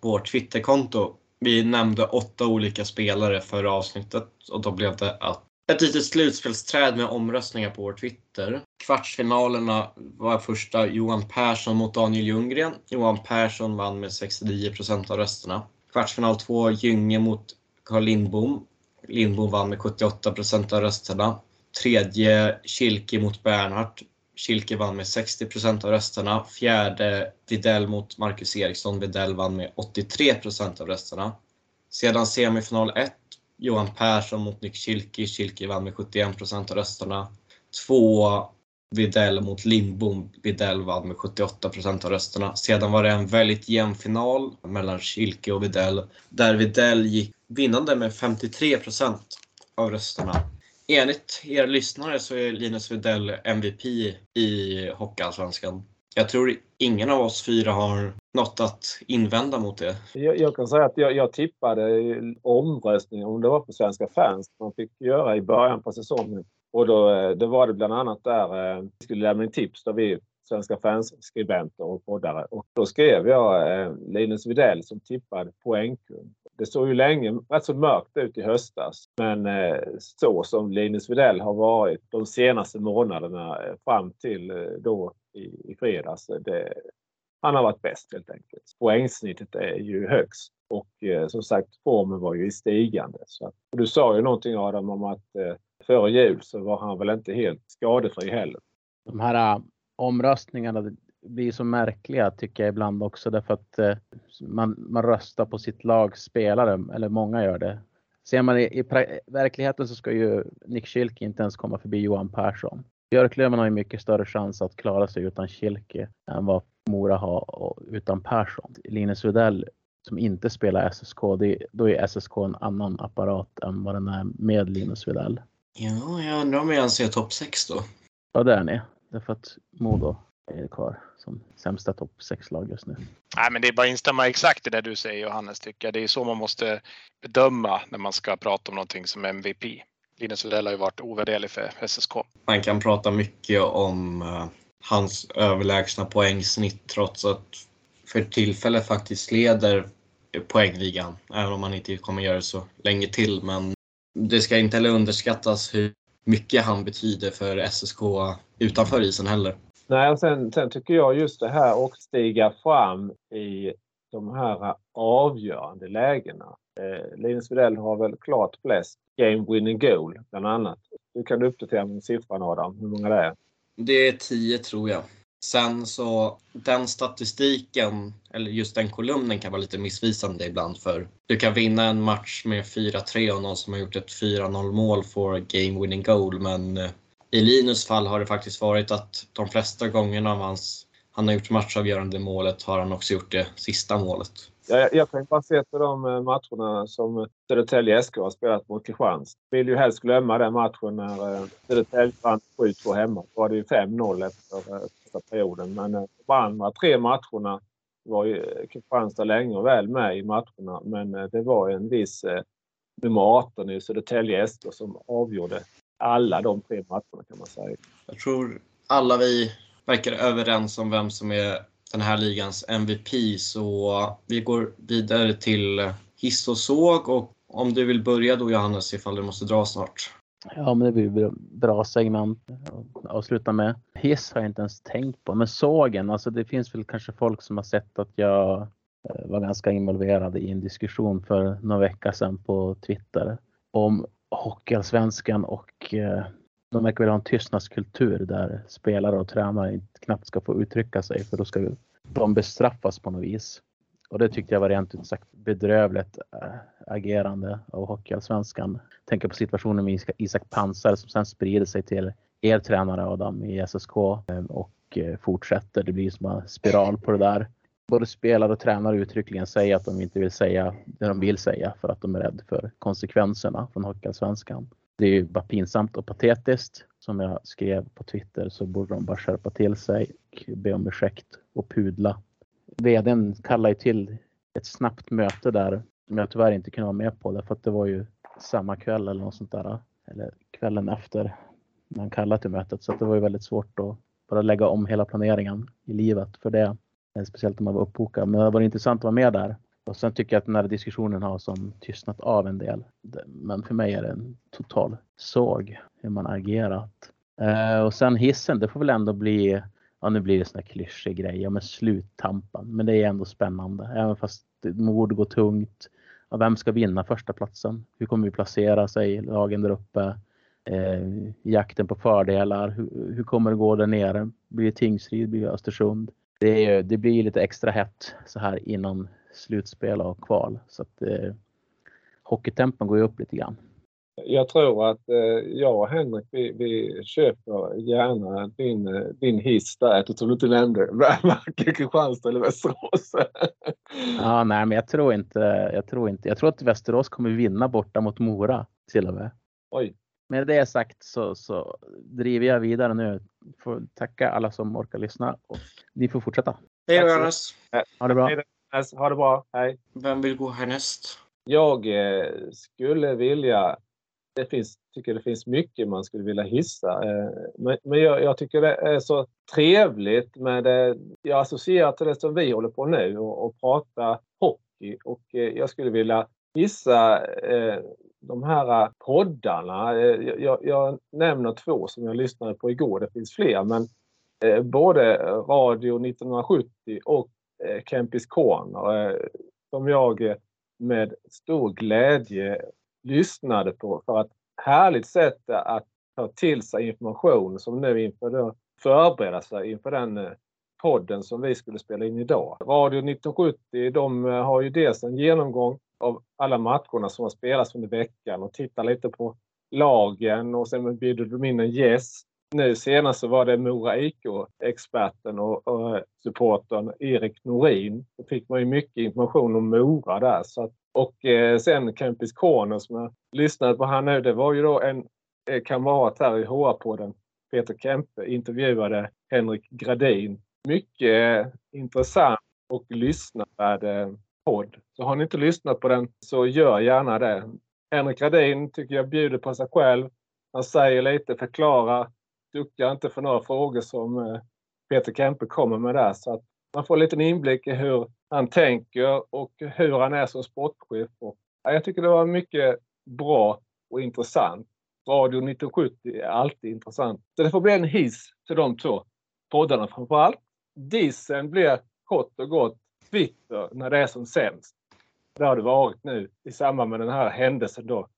på vårt Twitterkonto. Vi nämnde åtta olika spelare förra avsnittet och då blev det att ett litet slutspelsträd med omröstningar på vår Twitter. Kvartsfinalerna var första Johan Persson mot Daniel Ljunggren. Johan Persson vann med 69% av rösterna. Kvartsfinal 2 Gynge mot Carl Lindbom. Lindbom vann med 78 procent av rösterna. Tredje Kilke mot Bernhardt. Kilke vann med 60 procent av rösterna. Fjärde Videll mot Marcus Eriksson. Videll vann med 83 procent av rösterna. Sedan semifinal 1. Johan Persson mot Nick Kilke. Kilke vann med 71 procent av rösterna. Två Videll mot Lindbom. Videll vann med 78 % av rösterna. Sedan var det en väldigt jämn final mellan Kilke och Videll där Videll gick vinnande med 53 % av rösterna. Enligt er lyssnare så är Linus Widell MVP i Hockeyallsvenskan. Jag tror ingen av oss fyra har något att invända mot det. Jag, jag kan säga att jag, jag tippade omröstningen, om det var på Svenska fans, man fick göra i början på säsongen. Och då, eh, då var det bland annat där, eh, vi skulle lämna in tips, där vi Svenska fanskribenter och poddare. Och då skrev jag eh, Linus Widell som tippade poängkung. Det såg ju länge rätt så mörkt ut i höstas. Men eh, så som Linus Widell har varit de senaste månaderna eh, fram till eh, då i, i fredags. Eh, det, han har varit bäst helt enkelt. Poängsnittet är ju högst. Och eh, som sagt, formen var ju i stigande. Så att, du sa ju någonting Adam om att eh, före jul så var han väl inte helt skadefri heller. De här äh, omröstningarna blir så märkliga tycker jag ibland också därför att äh, man, man röstar på sitt lags spelare, eller många gör det. Ser man i, i verkligheten så ska ju Nick Schilke inte ens komma förbi Johan Persson. Björklöven har ju mycket större chans att klara sig utan Schilke än vad Mora har utan Persson. Linus Widell som inte spelar SSK, det, då är SSK en annan apparat än vad den är med Linus Widell. Ja, jag undrar om jag ens är topp 6 då. Ja, det är ni. Därför att Modo är kvar som sämsta topp 6-lag just nu. Nej, men det är bara att instämma exakt i det du säger Johannes, tycker jag. Det är så man måste bedöma när man ska prata om någonting som MVP. Linus Widell har ju varit ovärderlig för SSK. Man kan prata mycket om uh, hans överlägsna poängsnitt trots att för tillfället faktiskt leder poängligan. Även om han inte kommer göra det så länge till. Men det ska inte heller underskattas hur mycket han betyder för SSK utanför isen heller. Nej, och sen, sen tycker jag just det här att stiga fram i de här avgörande lägena. Eh, Linus Widell har väl klart flest game winning goal bland annat. Du kan uppdatera med siffran Adam, hur många det är? Det är 10 tror jag. Sen så den statistiken, eller just den kolumnen kan vara lite missvisande ibland för du kan vinna en match med 4-3 och någon som har gjort ett 4-0 mål får game winning goal men eh, i Linus fall har det faktiskt varit att de flesta gångerna av hans han har gjort matchavgörande målet har han också gjort det sista målet. Jag, jag kan bara se till de eh, matcherna som Södertälje SK har spelat mot Kristianstad. Vill ju helst glömma den matchen när eh, Södertälje vann 7-2 hemma. Då var det ju 5-0 efter första perioden. Men eh, de andra tre matcherna var ju eh, Kristianstad länge och väl med i matcherna. Men eh, det var en viss nummer 18 i Södertälje SK som avgjorde alla de tre matcherna kan man säga. Jag tror alla vi verkar överens om vem som är den här ligans MVP så vi går vidare till hiss och såg och om du vill börja då Johannes ifall du måste dra snart. Ja, men det blir bra segment att avsluta med. Hiss har jag inte ens tänkt på, men sågen, alltså det finns väl kanske folk som har sett att jag eh, var ganska involverad i en diskussion för några veckor sedan på Twitter om Hockeyallsvenskan och eh, de verkar vilja ha en tystnadskultur där spelare och tränare knappt ska få uttrycka sig för då ska de bestraffas på något vis. Och det tyckte jag var rent ut sagt bedrövligt eh, agerande av Hockeyallsvenskan. Tänker på situationen med Isak Pansar som sen sprider sig till er tränare Adam i SSK eh, och eh, fortsätter. Det blir som en spiral på det där. Både spelare och tränare uttryckligen säger att de inte vill säga det de vill säga för att de är rädda för konsekvenserna från Hockeyallsvenskan. Det är ju bara pinsamt och patetiskt. Som jag skrev på Twitter så borde de bara skärpa till sig och be om ursäkt och pudla. VDn kallade ju till ett snabbt möte där som jag tyvärr inte kunde vara med på därför att det var ju samma kväll eller något sånt där. Eller kvällen efter man han kallade till mötet. Så det var ju väldigt svårt att bara lägga om hela planeringen i livet för det. Eh, speciellt om man var uppbokad. Men det var intressant att vara med där och sen tycker jag att den här diskussionen har som tystnat av en del. Men för mig är det en total såg hur man agerat. Eh, och sen hissen, det får väl ändå bli, ja nu blir det sån här klyschig grej, ja men sluttampan. Men det är ändå spännande, även fast mord går tungt. Ja, vem ska vinna första platsen? Hur kommer vi placera sig, lagen där uppe? Eh, jakten på fördelar, hur, hur, kommer det gå där nere? Blir det Tingsryd, blir det Östersund? Det, är, det blir lite extra hett så här innan slutspel och kval. Så att eh, hockeytempen går ju upp lite grann. Jag tror att eh, jag och Henrik vi, vi köper gärna din, eh, din hiss där eftersom du inte nämnde varken Kristianstad eller Västerås. ja, nej, men jag tror inte. Jag tror inte. Jag tror att Västerås kommer vinna borta mot Mora till och med. Oj. Med det sagt så, så driver jag vidare nu. Får tacka alla som orkar lyssna och ni får fortsätta. Hej då Johannes! Ha det bra! Ha det bra. Hej. Vem vill gå härnäst? Jag eh, skulle vilja... Det finns, tycker det finns mycket man skulle vilja hissa. Eh, men men jag, jag, tycker det är så trevligt med det. Jag associerar till det som vi håller på nu och, och prata hockey. Och eh, jag skulle vilja hissa eh, de här poddarna. Eh, jag, jag, nämner två som jag lyssnade på igår. Det finns fler. Men eh, både Radio 1970 och Eh, Kempis Corner eh, som jag med stor glädje lyssnade på för ett härligt sätt att ta till sig information som nu inför då förbereda sig inför den eh, podden som vi skulle spela in idag. Radio 1970 de eh, har ju dels en genomgång av alla matcherna som har spelats under veckan och tittar lite på lagen och sen bjuder de in en gäst nu senast så var det Mora IK-experten och, och eh, supporten Erik Norin. Då fick man ju mycket information om Mora där. Så att, och eh, sen Kempis Corner som jag lyssnade på här nu. Det var ju då en eh, kamrat här i HR-podden, Peter Kempe, intervjuade Henrik Gradin. Mycket eh, intressant och lyssnad eh, podd. Så har ni inte lyssnat på den så gör gärna det. Henrik Gradin tycker jag bjuder på sig själv. Han säger lite, förklarar duckar inte för några frågor som eh, Peter Kempe kommer med där. Så att man får en liten inblick i hur han tänker och hur han är som sportchef. Och, ja, jag tycker det var mycket bra och intressant. Radio 1970 är alltid intressant. Så det får bli en hiss till de två poddarna framför allt. Dissen blir kort och gott Twitter när det är som sämst. Det har det varit nu i samband med den här händelsen då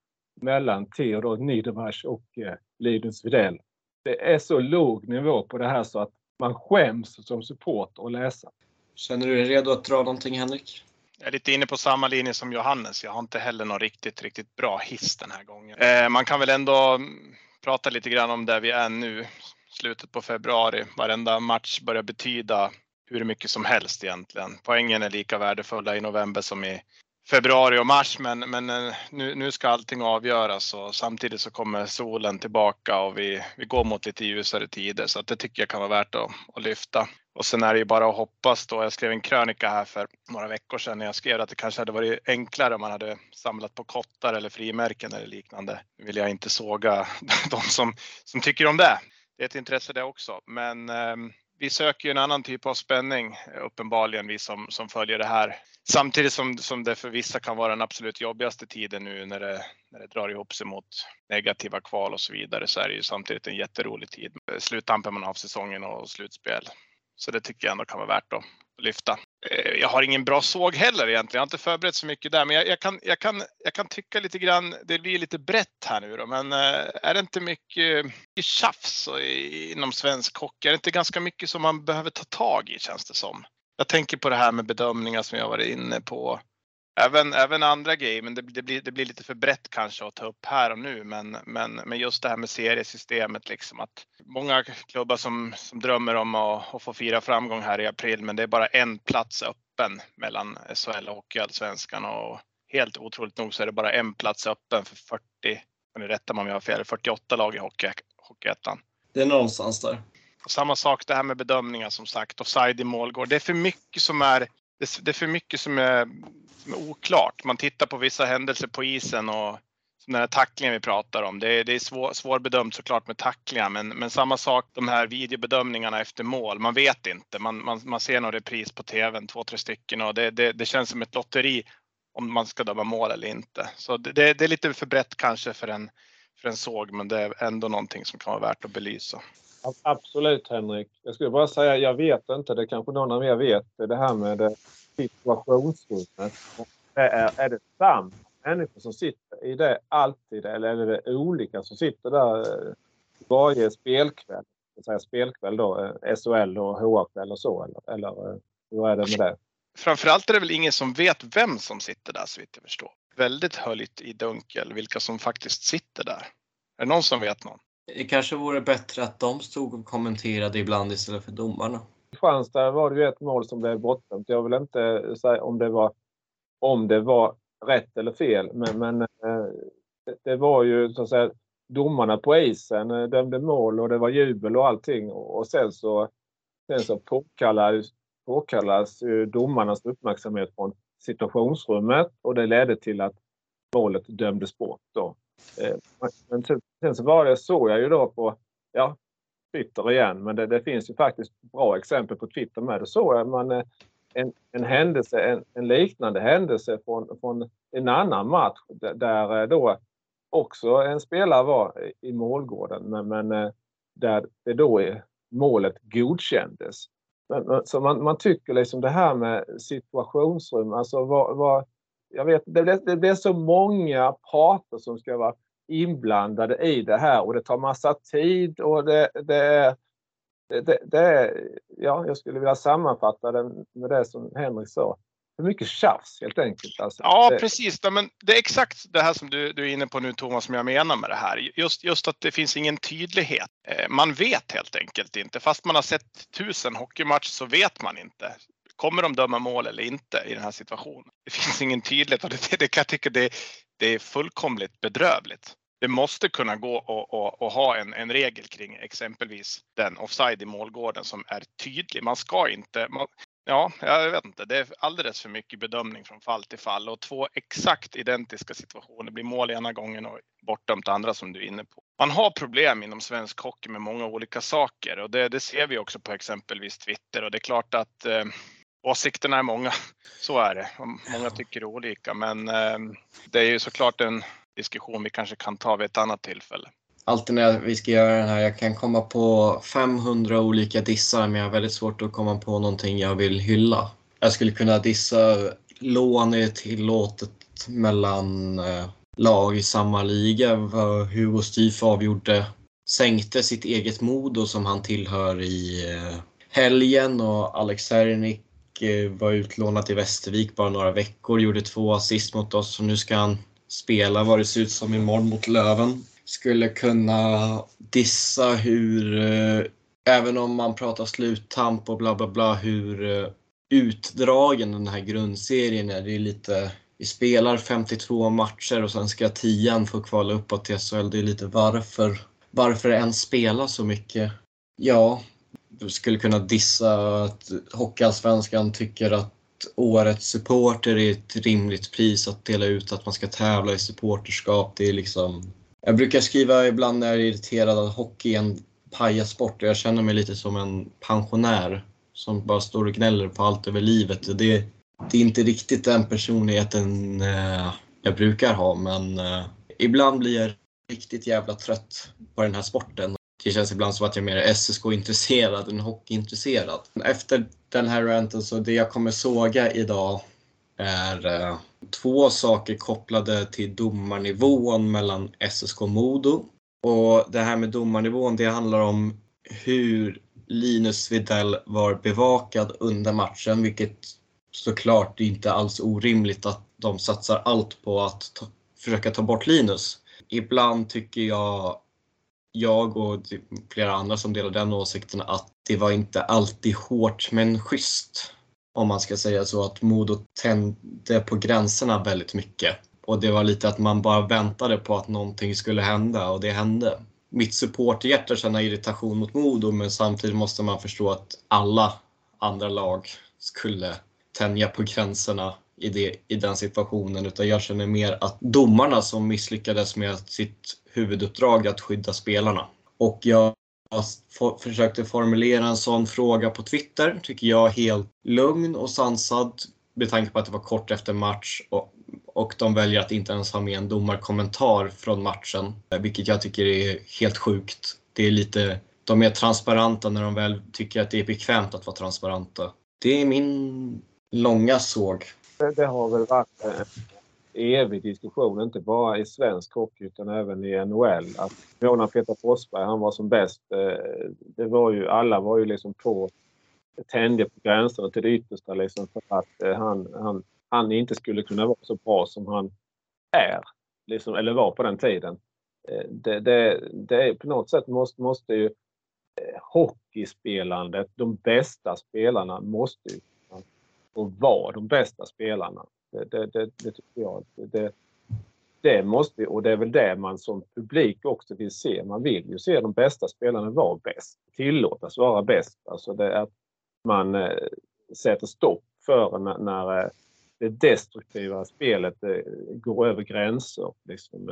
mellan Theodor Niedermach och eh, Linus Widell det är så låg nivå på det här så att man skäms som support att läsa. Känner du dig redo att dra någonting Henrik? Jag är lite inne på samma linje som Johannes. Jag har inte heller någon riktigt, riktigt bra hiss den här gången. Eh, man kan väl ändå prata lite grann om där vi är nu, slutet på februari. Varenda match börjar betyda hur mycket som helst egentligen. Poängen är lika värdefulla i november som i februari och mars men, men eh, nu, nu ska allting avgöras och samtidigt så kommer solen tillbaka och vi, vi går mot lite ljusare tider så att det tycker jag kan vara värt att, att lyfta. Och sen är det ju bara att hoppas då. Jag skrev en krönika här för några veckor sedan när jag skrev att det kanske hade varit enklare om man hade samlat på kottar eller frimärken eller liknande. Nu vill jag inte såga de som, som tycker om det. Det är ett intresse det också, men eh, vi söker ju en annan typ av spänning eh, uppenbarligen vi som, som följer det här. Samtidigt som, som det för vissa kan vara den absolut jobbigaste tiden nu när det, när det drar ihop sig mot negativa kval och så vidare så är det ju samtidigt en jätterolig tid. Sluttampen man har av säsongen och slutspel. Så det tycker jag ändå kan vara värt att lyfta. Eh, jag har ingen bra såg heller egentligen. Jag har inte förberett så mycket där, men jag, jag, kan, jag, kan, jag kan tycka lite grann. Det blir lite brett här nu då, men eh, är det inte mycket, mycket tjafs inom svensk hockey? Är det inte ganska mycket som man behöver ta tag i känns det som? Jag tänker på det här med bedömningar som jag varit inne på. Även, även andra grejer, men det, det, blir, det blir lite för brett kanske att ta upp här och nu. Men, men, men just det här med seriesystemet, liksom att många klubbar som, som drömmer om att, att få fira framgång här i april, men det är bara en plats öppen mellan SHL och Hockeyallsvenskan och helt otroligt nog så är det bara en plats öppen för 40, kan ni rätta mig om jag har fel, 48 lag i hockey, Hockeyettan. Det är någonstans där. Och samma sak det här med bedömningar som sagt, offside i målgård. Det är för mycket som är, det är för mycket som är som är oklart. Man tittar på vissa händelser på isen och som den här tacklingen vi pratar om. Det är, det är svår, svårbedömt såklart med tacklingar, men, men samma sak de här videobedömningarna efter mål. Man vet inte. Man, man, man ser någon repris på tvn, två, tre stycken och det, det, det känns som ett lotteri om man ska döma mål eller inte. Så det, det är lite för brett kanske för en, för en såg, men det är ändå någonting som kan vara värt att belysa. Absolut Henrik. Jag skulle bara säga, jag vet inte, det kanske någon av er vet, det här med eh, situationsrummet. Är, är det samma människor som sitter i det alltid eller är det olika som sitter där eh, varje spelkväll? Säga spelkväll då, eh, SHL och HR-kväll och så eller, eller hur är det med det? Framförallt är det väl ingen som vet vem som sitter där så vitt jag förstår. Väldigt höljt i dunkel vilka som faktiskt sitter där. Är det någon som vet någon? Det kanske vore bättre att de stod och kommenterade ibland istället för domarna. I Kristianstad var det ju ett mål som blev bortdömt. Jag vill inte säga om det var, om det var rätt eller fel, men, men eh, det var ju så att säga domarna på isen eh, dömde mål och det var jubel och allting och sen så, sen så påkallades, påkallades domarnas uppmärksamhet från situationsrummet och det ledde till att målet dömdes bort. Då. Eh, men sen så var det, såg jag ju då på, ja, Twitter igen, men det, det, finns ju faktiskt bra exempel på Twitter med. då såg man eh, en, en händelse, en, en, liknande händelse från, från en annan match där, där eh, då också en spelare var i målgården, men, men där det då är, målet godkändes. Men, så man, man, tycker liksom det här med situationsrum, alltså vad, vad jag vet, det, det, det är så många parter som ska vara inblandade i det här och det tar massa tid och det, det är det, det, är, ja, jag skulle vilja sammanfatta det med det som Henrik sa. För mycket tjafs helt enkelt. Alltså, ja, det... precis. Men det är exakt det här som du, du är inne på nu Thomas, som jag menar med det här. Just, just att det finns ingen tydlighet. Eh, man vet helt enkelt inte. Fast man har sett tusen hockeymatcher så vet man inte. Kommer de döma mål eller inte i den här situationen? Det finns ingen tydlighet och det, det kan jag tycka det, det är fullkomligt bedrövligt. Det måste kunna gå att ha en, en, regel kring exempelvis den offside i målgården som är tydlig. Man ska inte, man, ja, jag vet inte, det är alldeles för mycket bedömning från fall till fall och två exakt identiska situationer blir mål ena gången och bortdömt andra som du är inne på. Man har problem inom svensk hockey med många olika saker och det, det ser vi också på exempelvis Twitter och det är klart att eh, åsikterna är många. Så är det. Många tycker olika, men eh, det är ju såklart en diskussion vi kanske kan ta vid ett annat tillfälle. Alltid när vi ska göra den här, jag kan komma på 500 olika dissar men jag har väldigt svårt att komma på någonting jag vill hylla. Jag skulle kunna dissa lån är tillåtet mellan eh, lag i samma liga. Hugo Styf avgjorde, sänkte sitt eget Modo som han tillhör i eh, helgen och Alex Sernik eh, Eh, var utlånad till Västervik bara några veckor, gjorde två assist mot oss och nu ska han spela vad det ser ut som imorgon mot Löven. Skulle kunna dissa hur eh, även om man pratar sluttamp och bla bla bla hur eh, utdragen den här grundserien är. Det är lite, vi spelar 52 matcher och sen ska tian få kvala uppåt till SHL. Det är lite varför, varför ens spela så mycket? Ja, skulle kunna dissa att Hockeyallsvenskan tycker att årets supporter är ett rimligt pris att dela ut, att man ska tävla i supporterskap. Det är liksom... Jag brukar skriva ibland när jag är irriterad att hockey är en pajasport och jag känner mig lite som en pensionär som bara står och gnäller på allt över livet. Det, det är inte riktigt den personligheten eh, jag brukar ha men eh, ibland blir jag riktigt jävla trött på den här sporten. Det känns ibland som att jag är mer SSK-intresserad än hockeyintresserad. Efter den här ranten så det jag kommer såga idag är eh, två saker kopplade till domarnivån mellan SSK och Modo. Och det här med domarnivån, det handlar om hur Linus Widell var bevakad under matchen, vilket såklart inte alls orimligt att de satsar allt på att ta, försöka ta bort Linus. Ibland tycker jag, jag och typ flera andra som delar den åsikten, att det var inte alltid hårt men schysst. Om man ska säga så, att Modo tände på gränserna väldigt mycket. Och det var lite att man bara väntade på att någonting skulle hända och det hände. Mitt supporterhjärta känner irritation mot Modo men samtidigt måste man förstå att alla andra lag skulle tänja på gränserna i, det, i den situationen. Utan jag känner mer att domarna som misslyckades med sitt huvuduppdrag att skydda spelarna. Och jag försökte formulera en sån fråga på Twitter, tycker jag helt lugn och sansad med tanke på att det var kort efter match och, och de väljer att inte ens ha med en domarkommentar från matchen, vilket jag tycker är helt sjukt. Det är lite, de är transparenta när de väl tycker att det är bekvämt att vara transparenta. Det är min långa såg. Det, det har väl varit eh, evig diskussion, inte bara i svensk hockey utan även i NHL. Att Mona Peter Forsberg han var som bäst, eh, det var ju, alla var ju liksom på tände på gränserna till det yttersta liksom för att eh, han, han, han inte skulle kunna vara så bra som han är. Liksom, eller var på den tiden. Eh, det, det, det på något sätt måste, måste ju hockeyspelandet, de bästa spelarna måste ju och vara de bästa spelarna. Det, det, det, tycker jag. Det, det måste, och det är väl det man som publik också vill se. Man vill ju se de bästa spelarna vara bäst. Tillåtas vara bäst. Alltså det är, man eh, sätter stopp för när, när eh, det destruktiva spelet eh, går över gränser. Liksom,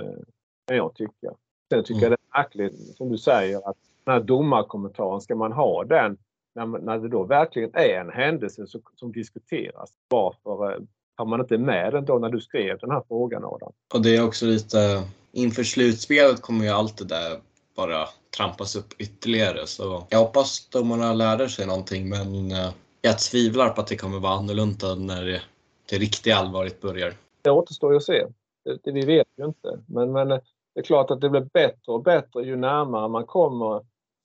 kan jag tycka. Sen tycker mm. jag det är märkligt, som du säger, att den här domarkommentaren, ska man ha den när, när det då verkligen är en händelse som, som diskuteras? Varför har man inte med den då när du skrev den här frågan Adam? Och det är också lite, inför slutspelet kommer ju allt det där bara trampas upp ytterligare. Så jag hoppas domarna lärde sig någonting men eh, jag tvivlar på att det kommer vara annorlunda när det, det riktiga allvaret börjar. Det återstår ju att se. Det, det, vi vet ju inte. Men, men det är klart att det blir bättre och bättre ju närmare man kommer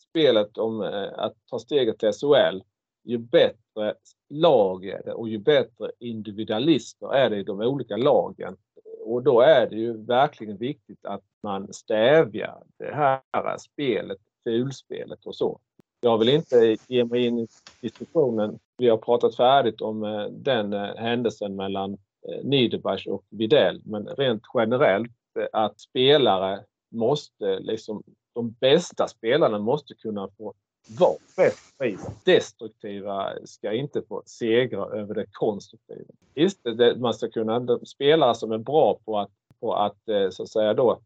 spelet om eh, att ta steget till SHL. Ju bättre bättre lag är det och ju bättre individualister är det i de olika lagen. Och då är det ju verkligen viktigt att man stävjar det här spelet, fulspelet och så. Jag vill inte ge mig in i diskussionen. Vi har pratat färdigt om eh, den eh, händelsen mellan eh, Niederbach och Videll. Men rent generellt att spelare måste, liksom, de bästa spelarna måste kunna få var bäst pris. Destruktiva ska inte få segra över det konstruktiva. Visst, det, man ska kunna, spelare som är bra på att, på att eh, så att säga då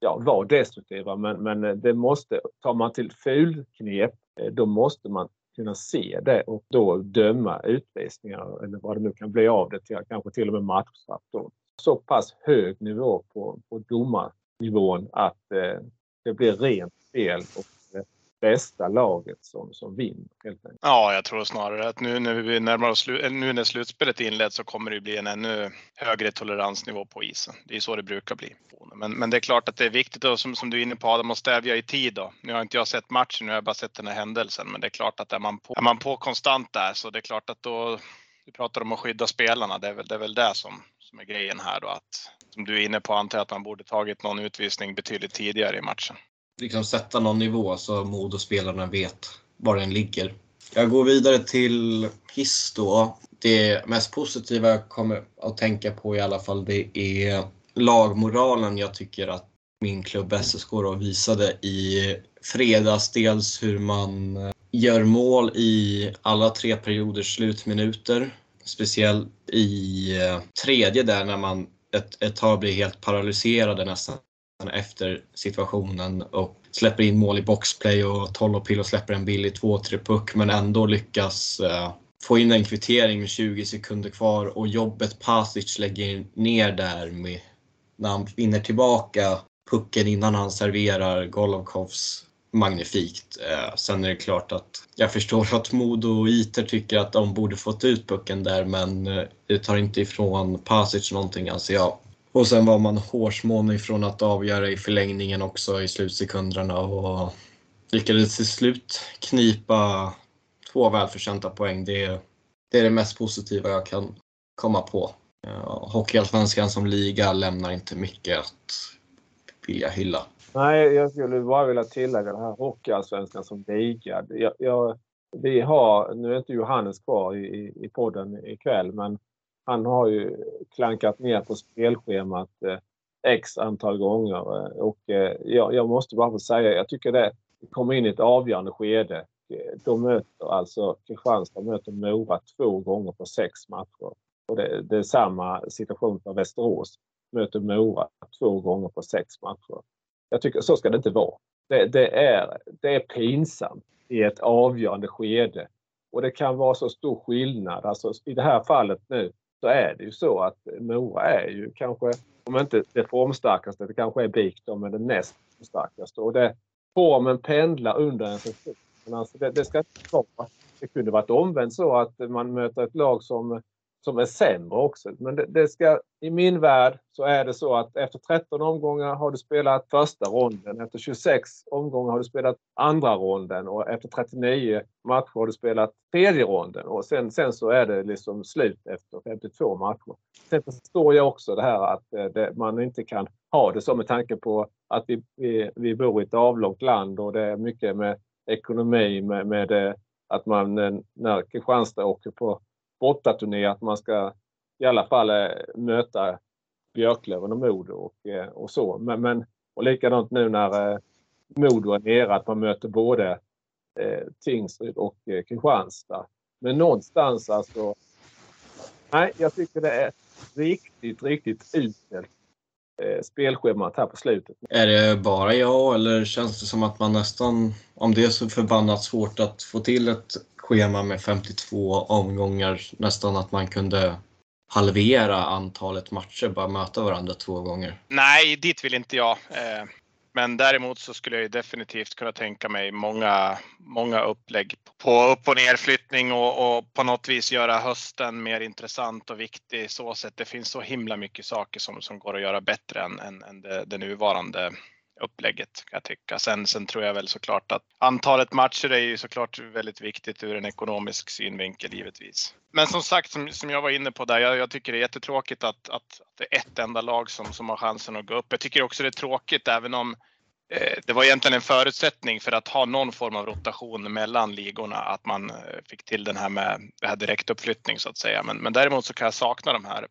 ja, vara destruktiva men, men det måste, tar man till fulknep eh, då måste man kunna se det och då döma utvisningar eller vad det nu kan bli av det till kanske till och med matchstraff. Då. Så pass hög nivå på, på domarnivån att eh, det blir rent spel och bästa laget som, som vinner. Helt enkelt. Ja, jag tror snarare att nu när vi närmar oss nu när slutspelet inleds så kommer det bli en ännu högre toleransnivå på isen. Det är så det brukar bli. Men, men det är klart att det är viktigt då, som, som du är inne på Adam, att stävja i tid då. Nu har inte jag sett matchen, nu har jag bara sett den här händelsen. Men det är klart att är man på, är man på konstant där så det är klart att då, vi pratar om att skydda spelarna, det är väl det, är väl det som, som är grejen här då. Att, som du är inne på, antar jag att man borde tagit någon utvisning betydligt tidigare i matchen liksom sätta någon nivå så Modospelarna vet var den ligger. Jag går vidare till hiss då. Det mest positiva jag kommer att tänka på i alla fall det är lagmoralen jag tycker att min klubb SSK då visade i fredags. Dels hur man gör mål i alla tre perioders slutminuter. Speciellt i eh, tredje där när man ett, ett tag blir helt paralyserade nästan efter situationen och släpper in mål i boxplay och Tolopilo släpper en billig 2-3 puck men ändå lyckas eh, få in en kvittering med 20 sekunder kvar och jobbet Pasic lägger ner där med, när han vinner tillbaka pucken innan han serverar Golovkovs magnifikt. Eh, sen är det klart att jag förstår att Modo och Iter tycker att de borde fått ut pucken där men eh, det tar inte ifrån Pasic någonting anser jag. Och sen var man hårsmån ifrån att avgöra i förlängningen också i slutsekunderna och lyckades till slut knipa två välförtjänta poäng. Det, det är det mest positiva jag kan komma på. Hockeyallsvenskan som liga lämnar inte mycket att vilja hylla. Nej, jag skulle bara vilja tillägga det här Hockeyallsvenskan som liga. Jag, jag, vi har, nu är inte Johannes kvar i, i podden ikväll, men han har ju klankat ner på spelschemat eh, x antal gånger eh, och eh, jag, jag, måste bara få säga, jag tycker det kommer in i ett avgörande skede. De möter alltså, Kristianstad möter Mora två gånger på sex matcher. Och det, det är samma situation för Västerås. Möter Mora två gånger på sex matcher. Jag tycker så ska det inte vara. Det, det, är, det är pinsamt i ett avgörande skede. Och det kan vara så stor skillnad. Alltså, I det här fallet nu så är det ju så att Mora är ju kanske, om inte det formstarkaste, det kanske är BIK då, men det näst starkaste. Och det, formen pendlar under en säsong. Men alltså det, det ska inte vara. Det kunde varit omvänt så att man möter ett lag som som är sämre också. Men det, det, ska, i min värld så är det så att efter 13 omgångar har du spelat första ronden. Efter 26 omgångar har du spelat andra ronden och efter 39 matcher har du spelat tredje ronden. Och sen, sen så är det liksom slut efter 52 matcher. Sen förstår jag också det här att eh, det, man inte kan ha det så med tanke på att vi, vi, vi bor i ett avlångt land och det är mycket med ekonomi med, med eh, att man eh, när Kristianstad åker på bortaturné att man ska i alla fall eh, möta Björklöven och Modo och, eh, och så. Men, men, och likadant nu när eh, Modo är nere att man möter både eh, Tingsryd och eh, Kristianstad. Men någonstans alltså. Nej, jag tycker det är riktigt, riktigt uselt spelschemat här på slutet. Är det bara jag eller känns det som att man nästan, om det är så förbannat svårt att få till ett schema med 52 omgångar, nästan att man kunde halvera antalet matcher, bara möta varandra två gånger? Nej, dit vill inte jag. Men däremot så skulle jag definitivt kunna tänka mig många, många upplägg på upp och nerflyttning och, och på något vis göra hösten mer intressant och viktig så sätt. Det finns så himla mycket saker som, som går att göra bättre än, än, än det, det nuvarande upplägget kan jag tycka. Sen, sen tror jag väl såklart att antalet matcher är ju såklart väldigt viktigt ur en ekonomisk synvinkel givetvis. Men som sagt, som, som jag var inne på där, jag, jag tycker det är jättetråkigt att, att, att, det är ett enda lag som, som har chansen att gå upp. Jag tycker också det är tråkigt även om eh, det var egentligen en förutsättning för att ha någon form av rotation mellan ligorna att man eh, fick till den här med det här direktuppflyttning så att säga. Men, men däremot så kan jag sakna de här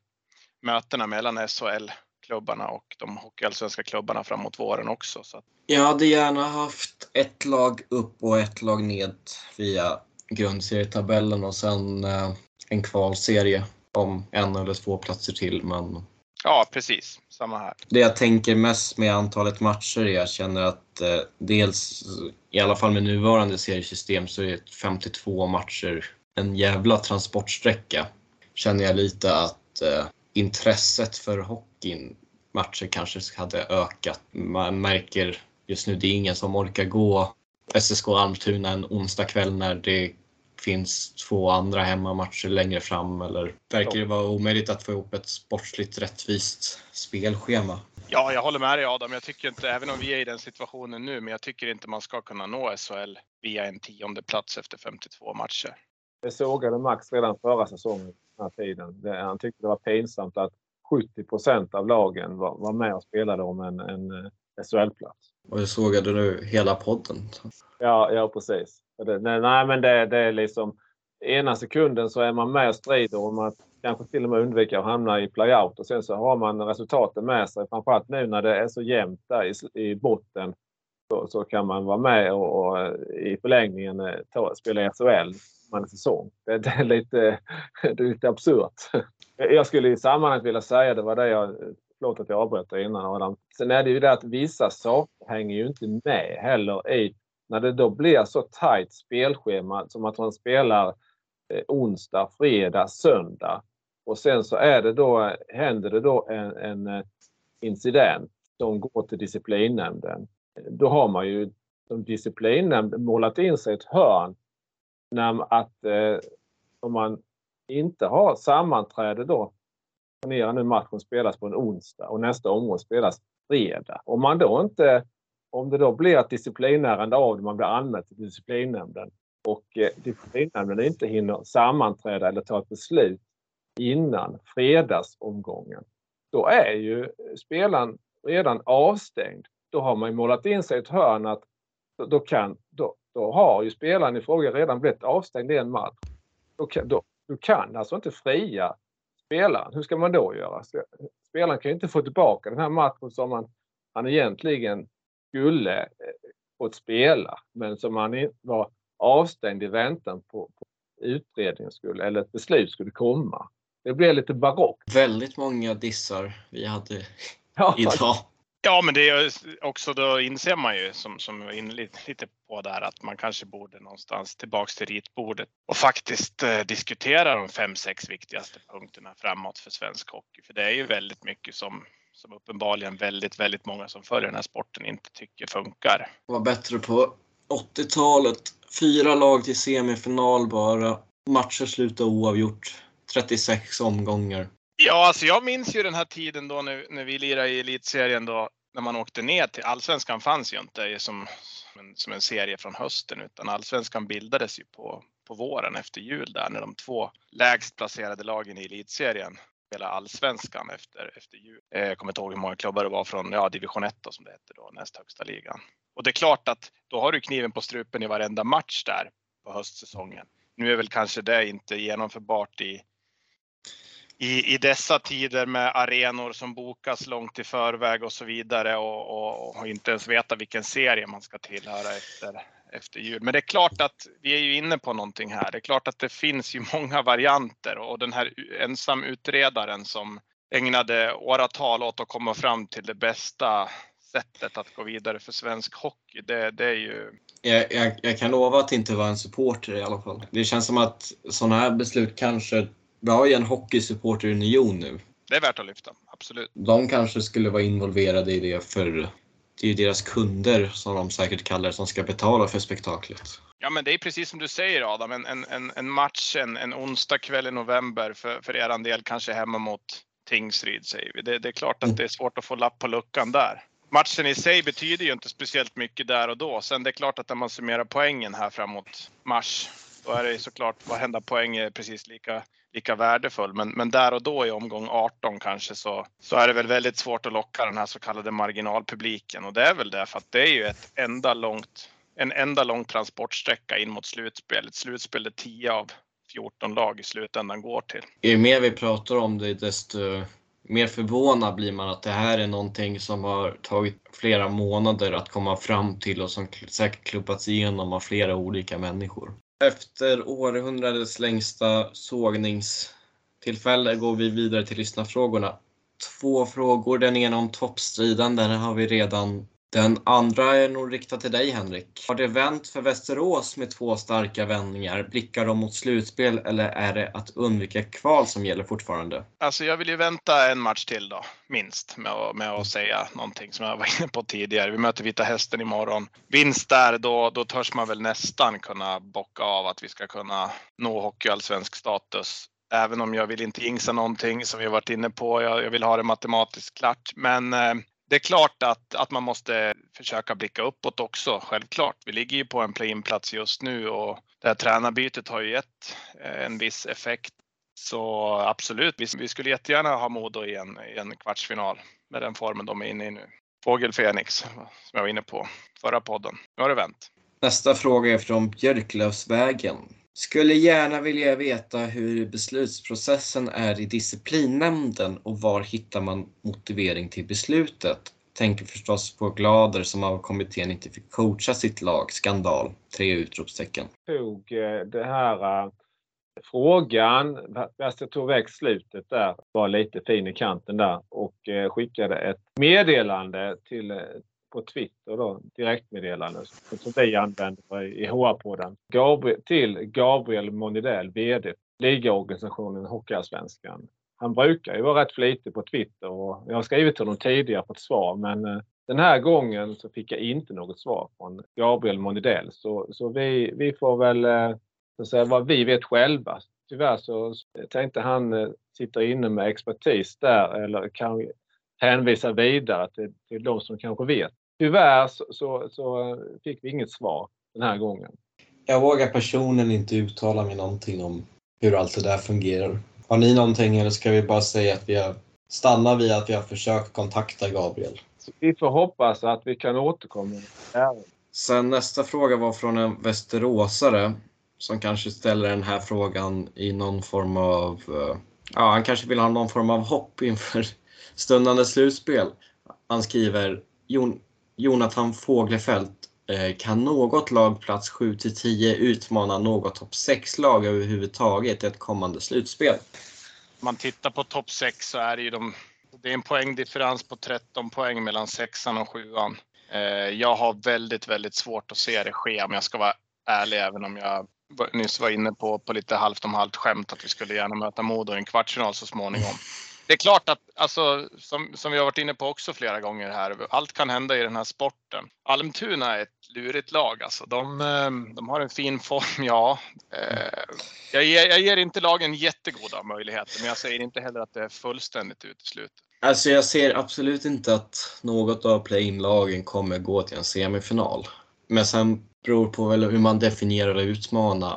mötena mellan SHL klubbarna och de hockeyallsvenska klubbarna framåt våren också. Så. Jag hade gärna haft ett lag upp och ett lag ned via grundserietabellen och sen eh, en kvalserie om en eller två platser till. Men Ja, precis. Samma här. Det jag tänker mest med antalet matcher är jag känner att eh, dels, i alla fall med nuvarande seriesystem, så är 52 matcher en jävla transportsträcka. Känner jag lite att eh, intresset för hockeyn matcher kanske hade ökat. Man märker just nu, det är ingen som orkar gå SSK Almtuna en onsdag kväll när det finns två andra hemmamatcher längre fram eller verkar det vara omöjligt att få ihop ett sportsligt rättvist spelschema? Ja, jag håller med dig Adam. Jag tycker inte, även om vi är i den situationen nu, men jag tycker inte man ska kunna nå SHL via en tionde plats efter 52 matcher. Det sågade Max redan förra säsongen, den här tiden. Det, han tyckte det var pinsamt att 70 procent av lagen var, var, med och spelade om en, en, SHL-plats. Och jag sågade nu hela podden. Ja, ja precis. Det, nej, nej, men det, det är liksom ena sekunden så är man med och strider om att kanske till och med undvika att hamna i playout och sen så har man resultaten med sig. Framförallt nu när det är så jämnt där i, i botten så, så, kan man vara med och, och i förlängningen eh, ta, spela i SHL man säsong. Det, det, är lite, det är lite absurt. Jag skulle i sammanhanget vilja säga, det var det jag Förlåt att jag avbröt dig innan Adam. Sen är det ju det att vissa saker hänger ju inte med heller i när det då blir så tajt spelschema som att man spelar eh, onsdag, fredag, söndag och sen så är det då, händer det då en, en eh, incident som går till disciplinnämnden. Då har man ju som disciplinnämnd målat in sig ett hörn när att eh, om man inte har sammanträde då Ponera nu matchen spelas på en onsdag och nästa omgång spelas fredag. Om man då inte, om det då blir ett disciplinärende av det, man blir anmäld till disciplinnämnden och eh, disciplinnämnden inte hinner sammanträda eller ta ett beslut innan fredagsomgången. Då är ju spelaren redan avstängd. Då har man målat in sig i ett hörn att då, kan, då, då har ju spelaren i fråga redan blivit avstängd i en match. Då kan, då, du kan alltså inte fria spelaren. Hur ska man då göra? Spelaren kan ju inte få tillbaka den här matchen som han, han egentligen skulle eh, fått spela men som han var avstängd i väntan på, på utredningen skulle, eller ett beslut skulle komma. Det blir lite barockt. Väldigt många dissar vi hade ja, idag. Ja, men det är också då inser man ju som, som var inne lite på där att man kanske borde någonstans tillbaks till ritbordet och faktiskt eh, diskutera de fem, sex viktigaste punkterna framåt för svensk hockey. För det är ju väldigt mycket som, som uppenbarligen väldigt, väldigt många som följer den här sporten inte tycker funkar. Det var bättre på 80-talet. Fyra lag till semifinal bara. Matcher slutade oavgjort. 36 omgångar. Ja, alltså jag minns ju den här tiden då när, när vi lirade i elitserien då när man åkte ner till allsvenskan fanns ju inte som, som en serie från hösten utan allsvenskan bildades ju på, på våren efter jul där när de två lägst placerade lagen i elitserien spelade allsvenskan efter, efter jul. Eh, jag kommer inte ihåg hur många klubbar det var från ja, division 1 då, som det hette då, näst högsta ligan. Och det är klart att då har du kniven på strupen i varenda match där på höstsäsongen. Nu är väl kanske det inte genomförbart i i, i dessa tider med arenor som bokas långt i förväg och så vidare och, och, och, inte ens veta vilken serie man ska tillhöra efter, efter jul. Men det är klart att vi är ju inne på någonting här. Det är klart att det finns ju många varianter och den här ensamutredaren som ägnade åratal åt att komma fram till det bästa sättet att gå vidare för svensk hockey. Det, det är ju... Jag, jag, jag kan lova att inte vara en supporter i alla fall. Det känns som att sådana här beslut kanske vi har ju en hockeysupporterunion nu. Det är värt att lyfta, absolut. De kanske skulle vara involverade i det för det är ju deras kunder, som de säkert kallar det, som ska betala för spektaklet. Ja, men det är precis som du säger Adam, en, en, en match en, en onsdag kväll i november för, för er del kanske hemma mot Tingsryd säger vi. Det, det är klart att mm. det är svårt att få lapp på luckan där. Matchen i sig betyder ju inte speciellt mycket där och då. Sen det är klart att när man summerar poängen här framåt mars, då är det såklart varenda poäng är precis lika lika värdefull. Men, men där och då i omgång 18 kanske så, så är det väl väldigt svårt att locka den här så kallade marginalpubliken och det är väl det för att det är ju ett enda långt, en enda lång transportsträcka in mot slutspel. Ett slutspel där 10 av 14 lag i slutändan går till. Ju mer vi pratar om det desto mer förvånad blir man att det här är någonting som har tagit flera månader att komma fram till och som säkert klubbats igenom av flera olika människor. Efter århundradets längsta sågningstillfälle går vi vidare till lyssnarfrågorna. Två frågor, den ena om toppstriden, den har vi redan den andra är nog riktad till dig Henrik. Har det vänt för Västerås med två starka vändningar? Blickar de mot slutspel eller är det att undvika kval som gäller fortfarande? Alltså jag vill ju vänta en match till då, minst, med att, med att säga någonting som jag var inne på tidigare. Vi möter Vita Hästen imorgon. Vinst där, då, då törs man väl nästan kunna bocka av att vi ska kunna nå hockeyallsvensk status även om jag vill inte jinxa någonting som vi varit inne på. Jag, jag vill ha det matematiskt klart. Men eh, det är klart att, att man måste försöka blicka uppåt också, självklart. Vi ligger ju på en play-in-plats just nu och det här tränarbytet har ju gett eh, en viss effekt. Så absolut, vi, vi skulle jättegärna ha Modo i en, i en kvartsfinal med den formen de är inne i nu. Fågel Fenix, som jag var inne på förra podden. Nu har det vänt. Nästa fråga är från Björklövsvägen. Skulle gärna vilja veta hur beslutsprocessen är i disciplinnämnden och var hittar man motivering till beslutet? Tänker förstås på Glader som av kommittén inte fick coacha sitt lag. Skandal. Tre utropstecken. Tog den det här eh, frågan, fast jag tog väck slutet där, var lite fin i kanten där och eh, skickade ett meddelande till på Twitter då, direktmeddelande som vi använder i HR-podden. Gabriel, till Gabriel Monidell, VD, ligaorganisationen Hockeyallsvenskan. Han brukar ju vara rätt flitig på Twitter och jag har skrivit till honom tidigare på ett svar men eh, den här gången så fick jag inte något svar från Gabriel Monidell så, så vi, vi får väl eh, så säga, vad vi vet själva. Tyvärr så tänkte han eh, sitter inne med expertis där eller kan hänvisa vidare till, till de som kanske vet. Tyvärr så, så, så fick vi inget svar den här gången. Jag vågar personligen inte uttala mig någonting om hur allt det där fungerar. Har ni någonting eller ska vi bara säga att vi har stannat vid att vi har försökt kontakta Gabriel? Vi får hoppas att vi kan återkomma. Sen nästa fråga var från en västeråsare som kanske ställer den här frågan i någon form av... Eh, ja, han kanske vill ha någon form av hopp inför stundande slutspel. Han skriver Jon, Jonathan Foglefelt, eh, kan något lag plats 7 till 10 utmana något topp 6-lag överhuvudtaget i ett kommande slutspel? Om man tittar på topp 6 så är det ju de, det är en poängdifferens på 13 poäng mellan sexan och sjuan. Eh, jag har väldigt, väldigt svårt att se det ske om jag ska vara ärlig, även om jag nyss var inne på, på lite halvt om halvt skämt att vi skulle gärna möta Modo i en kvartsfinal så småningom. Det är klart att, alltså, som, som vi har varit inne på också flera gånger här, allt kan hända i den här sporten. Almtuna är ett lurigt lag alltså. De, ehm, de har en fin form, ja. Eh, jag ger, jag ger inte lagen jättegoda möjligheter, men jag säger inte heller att det är fullständigt uteslutet. Alltså jag ser absolut inte att något av play-in-lagen kommer gå till en semifinal. Men sen beror på väl hur man definierar utmana.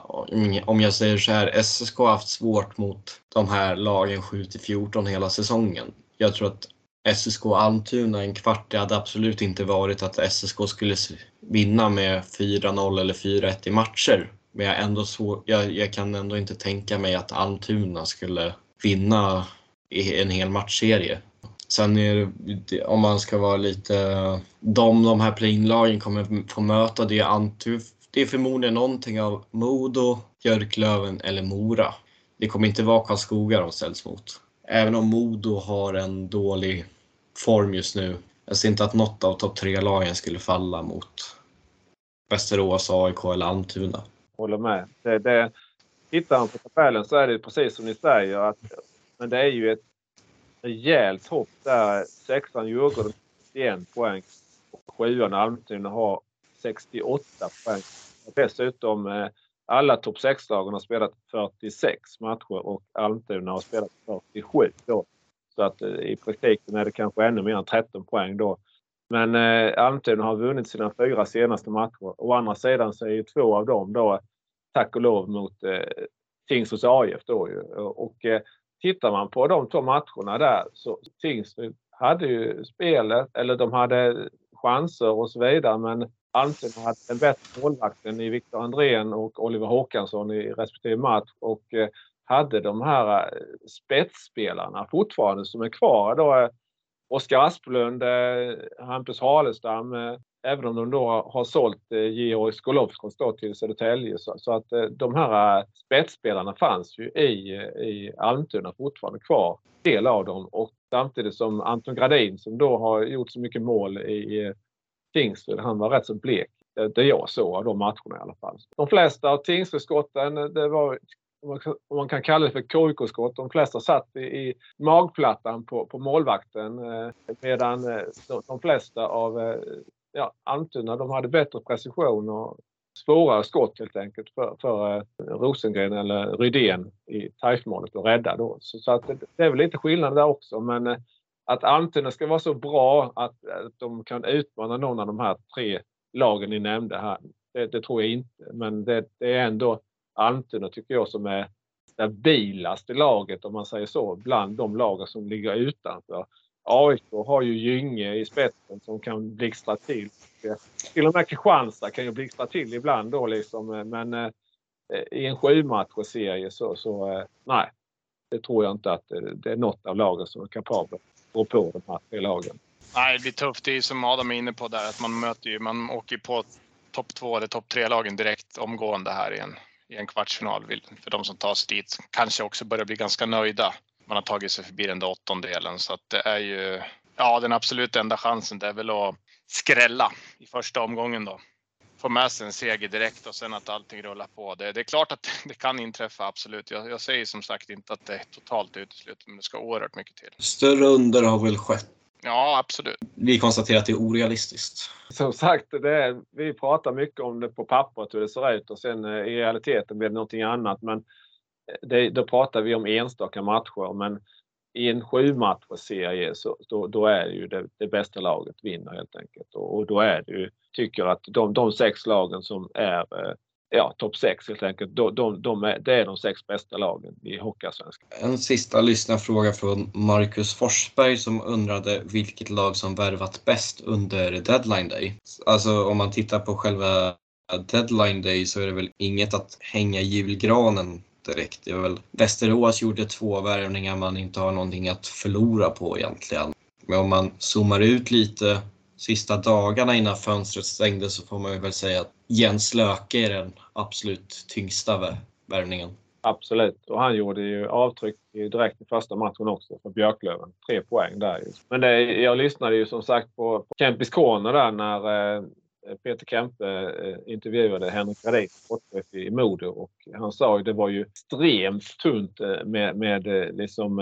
Om jag säger så här, SSK har haft svårt mot de här lagen 7 14 hela säsongen. Jag tror att SSK Almtuna en kvart, det hade absolut inte varit att SSK skulle vinna med 4-0 eller 4-1 i matcher. Men jag, ändå så, jag, jag, kan ändå inte tänka mig att Almtuna skulle vinna i en hel matchserie. Sen är det, om man ska vara lite, de, de här plinglagen kommer få möta det antu. Det är förmodligen någonting av Modo, Björklöven eller Mora. Det kommer inte vara Karlskoga de ställs mot. Även om Modo har en dålig form just nu. Jag ser inte att något av topp tre-lagen skulle falla mot Västerås, AIK eller Almtuna. Håller med. Det, det, tittar man på tabellen så är det precis som ni säger att men det är ju ett rejält hopp där. Sexan Djurgården 61 poäng och sjuan Almtuna har 68 poäng. Dessutom eh, alla topp 6-lagen har spelat 46 matcher och Almtuna har spelat 47 då. Så att eh, i praktiken är det kanske ännu mer än 13 poäng då. Men eh, Almtuna har vunnit sina fyra senaste matcher. Å andra sidan så är ju två av dem då tack och lov mot eh, Tingsryds AIF då ju. Och eh, tittar man på de två matcherna där så Tingsryd hade ju spelet, eller de hade chanser och så vidare men Almtuna hade den bättre målvakten i Viktor Andrén och Oliver Håkansson i respektive match och eh, hade de här eh, spetsspelarna fortfarande som är kvar. Då, eh, Oskar Asplund, eh, Hampus Halestam, eh, även om de då har sålt eh, Georg Skolovskos till Södertälje. Så, så att eh, de här eh, spetsspelarna fanns ju i, i Almtuna fortfarande kvar, del av dem. Och samtidigt som Anton Gradin som då har gjort så mycket mål i Tingsryd, han var rätt så blek. Det jag såg av de matcherna i alla fall. De flesta av Tingsrydsskotten, det var om man kan kalla det för KIK-skott. De flesta satt i, i magplattan på, på målvakten eh, medan eh, de, de flesta av eh, ja, Almtuna de hade bättre precision och svårare skott helt enkelt för, för eh, Rosengren eller Rydén i TIFE-målet att rädda då. Så, så att det, det, är väl lite skillnad där också men eh, att Almtuna ska vara så bra att, att de kan utmana någon av de här tre lagen ni nämnde här. Det, det tror jag inte men det, det är ändå Almtuna tycker jag som är stabilaste laget om man säger så bland de lagen som ligger utanför. AIK har ju Gynge i spetsen som kan blixtra till. Till och med Kristianstad kan ju blixtra till ibland då liksom. Men eh, i en sju serie så, så eh, nej. Det tror jag inte att eh, det är något av lagen som är kapabla att gå på de här tre lagen. Nej, det blir tufft. Det är som Adam är inne på där att man möter ju, man åker på topp två eller topp tre lagen direkt omgående här igen i en kvartsfinal. För de som tar sig dit kanske också börjar bli ganska nöjda. Man har tagit sig förbi den där åttondelen så att det är ju, ja den absolut enda chansen det är väl att skrälla i första omgången då. Få med sig en seger direkt och sen att allting rullar på. Det, det är klart att det kan inträffa, absolut. Jag, jag säger som sagt inte att det är totalt uteslutet, men det ska oerhört mycket till. Större under har väl skett Ja, absolut. Vi konstaterar att det är orealistiskt. Som sagt, det är, vi pratar mycket om det på pappret hur det ser ut och sen eh, i realiteten blir det någonting annat. Men eh, det, då pratar vi om enstaka matcher. Men i en sju serie så då, då, är det ju det, det, bästa laget vinner helt enkelt. Och, och, då är det ju, tycker att de, de sex lagen som är eh, ja, topp 6 helt enkelt. De, de, de är, det är de sex bästa lagen i Hockeyallsvenskan. En sista lyssnarfråga från Marcus Forsberg som undrade vilket lag som värvat bäst under deadline day. Alltså om man tittar på själva deadline day så är det väl inget att hänga julgranen direkt. Det är väl Västerås gjorde två värvningar man inte har någonting att förlora på egentligen. Men om man zoomar ut lite sista dagarna innan fönstret stängdes så får man väl säga att Jens Löke är den absolut tyngsta värvningen. Absolut, och han gjorde ju avtryck direkt i första matchen också för Björklöven. Tre poäng där. Men det, jag lyssnade ju som sagt på, på Kempis Corner där när eh, Eh, Peter Kempe eh, intervjuade Henrik Radin, sportchef i Modo och han sa att det var ju extremt tunt eh, med, med liksom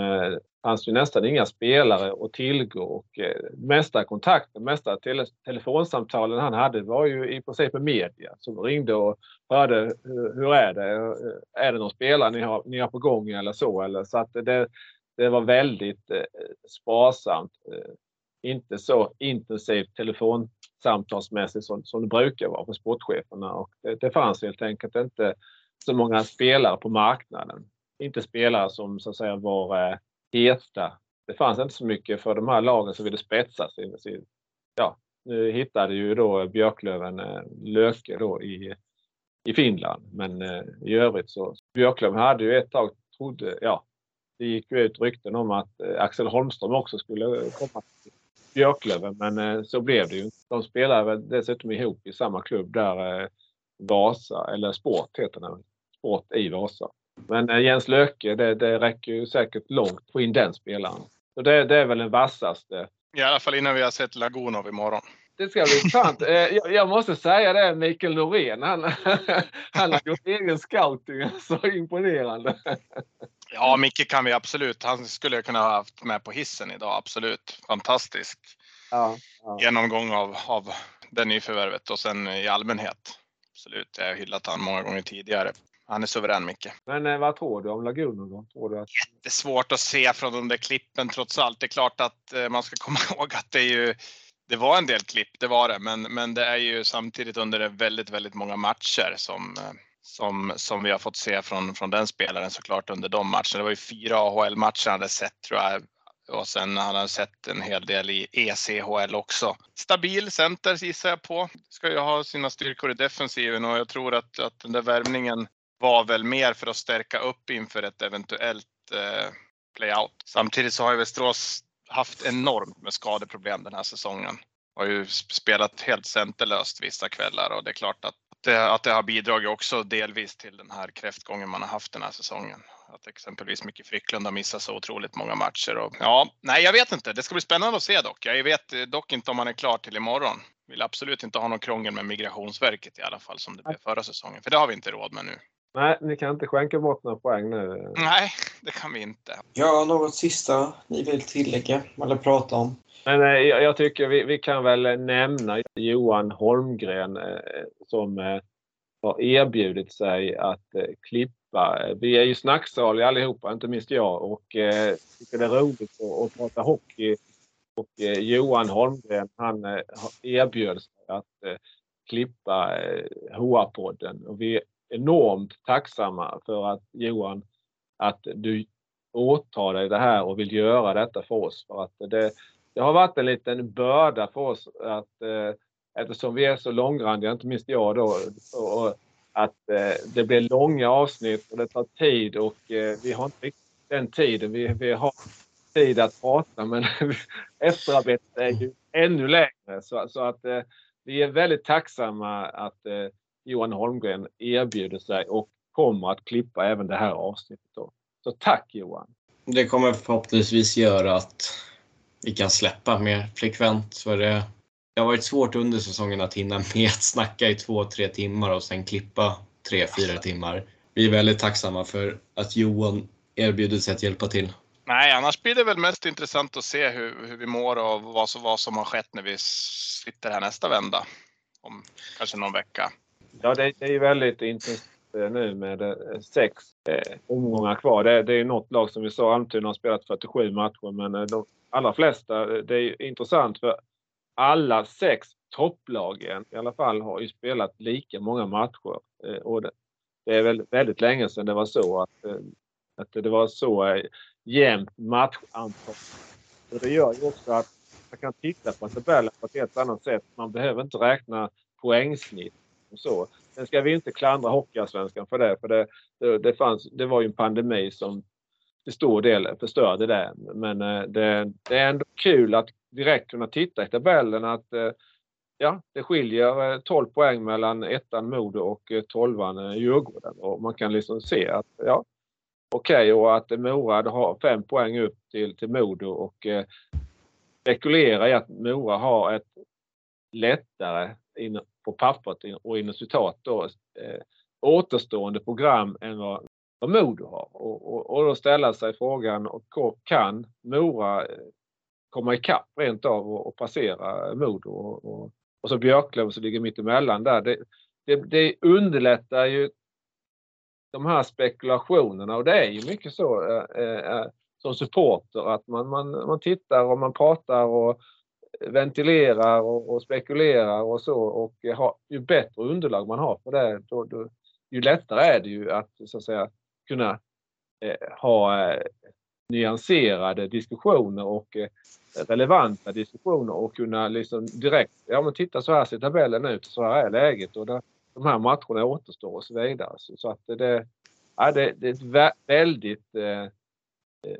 fanns ju nästan inga spelare att tillgå och mesta kontakten, mesta tele telefonsamtalen han hade var ju i princip med media som ringde och hörde hur, hur är det? Är det någon spelare ni har, ni har på gång eller så? Eller, så att det, det var väldigt sparsamt. Inte så intensivt telefon samtalsmässigt som, som det brukar vara för sportcheferna och det, det fanns helt enkelt inte så många spelare på marknaden. Inte spelare som så att säga var eh, heta. Det fanns inte så mycket för de här lagen som ville spetsa sin, sin ja, nu hittade ju då Björklöven eh, Löke då i, i Finland. Men eh, i övrigt så Björklöven hade ju ett tag trodde, ja, det gick ju ut rykten om att eh, Axel Holmström också skulle komma till Björklöven, men så blev det ju De spelar väl dessutom ihop i samma klubb där Vasa, eller Sport heter det, Sport i Vasa. Men eh, Jens Löke, det, det räcker ju säkert långt få in den spelaren. Så det, det är väl den vassaste. I alla fall innan vi har sett Lagunov imorgon. Det ska bli intressant. Eh, jag, jag måste säga det, Mikael Norén, han, han har gjort egen scouting. Så imponerande. Ja, Micke kan vi absolut. Han skulle kunna ha haft med på hissen idag, absolut. Fantastisk ja, ja. genomgång av, av det nyförvärvet och sen i allmänhet. Absolut, jag har hyllat honom många gånger tidigare. Han är suverän Micke. Men eh, vad tror du om Lagunen då? Tror du att... Jättesvårt att se från de där klippen trots allt. Det är klart att eh, man ska komma ihåg att det är ju det var en del klipp, det var det, men, men det är ju samtidigt under väldigt, väldigt många matcher som, eh, som, som vi har fått se från, från den spelaren såklart under de matcherna. Det var ju fyra AHL-matcher han hade sett tror jag och sen har han sett en hel del i ECHL också. Stabil center gissar jag på. Ska ju ha sina styrkor i defensiven och jag tror att, att den där värvningen var väl mer för att stärka upp inför ett eventuellt eh, playout. Samtidigt så har ju Västerås haft enormt med skadeproblem den här säsongen. Har ju spelat helt centerlöst vissa kvällar och det är klart att det, att det har bidragit också delvis till den här kräftgången man har haft den här säsongen. Att exempelvis Micke Frycklund har missat så otroligt många matcher. Och, ja, nej, jag vet inte. Det ska bli spännande att se dock. Jag vet dock inte om han är klar till imorgon. Vill absolut inte ha någon krångel med Migrationsverket i alla fall som det blev förra säsongen. För det har vi inte råd med nu. Nej, ni kan inte skänka bort några poäng nu. Nej, det kan vi inte. Ja, något sista ni vill tillägga eller prata om? Men eh, jag, jag tycker vi, vi, kan väl nämna Johan Holmgren eh, som eh, har erbjudit sig att klippa. Vi är ju snacksaliga allihopa, inte minst jag och tycker det är roligt att, att prata hockey. Och Johan Holmgren han erbjöd sig att klippa HR-podden. och vi enormt tacksamma för att Johan, att du åtar dig det här och vill göra detta för oss. För att det, det har varit en liten börda för oss att eh, eftersom vi är så långrandiga, inte minst jag då, och, och att eh, det blir långa avsnitt och det tar tid och eh, vi har inte riktigt den tiden. Vi, vi har tid att prata men efterarbetet är ju ännu längre. Så, så att eh, vi är väldigt tacksamma att eh, Johan Holmgren erbjuder sig och kommer att klippa även det här avsnittet. Då. Så tack Johan! Det kommer förhoppningsvis göra att vi kan släppa mer frekvent. För det, det har varit svårt under säsongen att hinna med att snacka i två, tre timmar och sen klippa tre, fyra timmar. Vi är väldigt tacksamma för att Johan erbjuder sig att hjälpa till. Nej, annars blir det väl mest intressant att se hur, hur vi mår och vad som, vad som har skett när vi sitter här nästa vända. Om kanske någon vecka. Ja, det, det är ju väldigt intressant nu med eh, sex eh, omgångar kvar. Det, det är något lag som vi sa, Almtuna har spelat 47 matcher men eh, de allra flesta, det är intressant för alla sex topplagen i alla fall har ju spelat lika många matcher. Eh, och det, är väl väldigt länge sedan det var så att, eh, att det var så eh, jämnt matchantal. Och det gör ju också att man kan titta på tabellen på ett helt annat sätt. Man behöver inte räkna poängsnitt och så. Sen ska vi inte klandra Hockeyallsvenskan för det, för det, det, det, fanns, det var ju en pandemi som till stor del förstörde det. Men eh, det, det är ändå kul att direkt kunna titta i tabellen att eh, ja, det skiljer eh, 12 poäng mellan ettan Modo och tolvan Djurgården. Och man kan liksom se att ja, okej, okay, och att Mora har fem poäng upp till, till Modo och eh, spekulera i att Mora har ett lättare in, på pappret och inom citat då, eh, återstående program än vad, vad Modo har. Och, och, och då ställa sig frågan, och kan Mora eh, komma ikapp rent av och, och passera Modo? Och, och, och så Björklöven som ligger mitt emellan där. Det, det, det underlättar ju de här spekulationerna och det är ju mycket så eh, eh, eh, som supporter att man, man, man tittar och man pratar och ventilerar och, och spekulerar och så och har, ju bättre underlag man har för det då, då, ju lättare är det ju att så att säga kunna eh, ha eh, nyanserade diskussioner och eh, relevanta diskussioner och kunna liksom direkt, ja men titta så här ser tabellen ut, så här är läget och där, de här matcherna återstår och så vidare. Så, så att det, ja, det, det är ett väldigt eh, eh,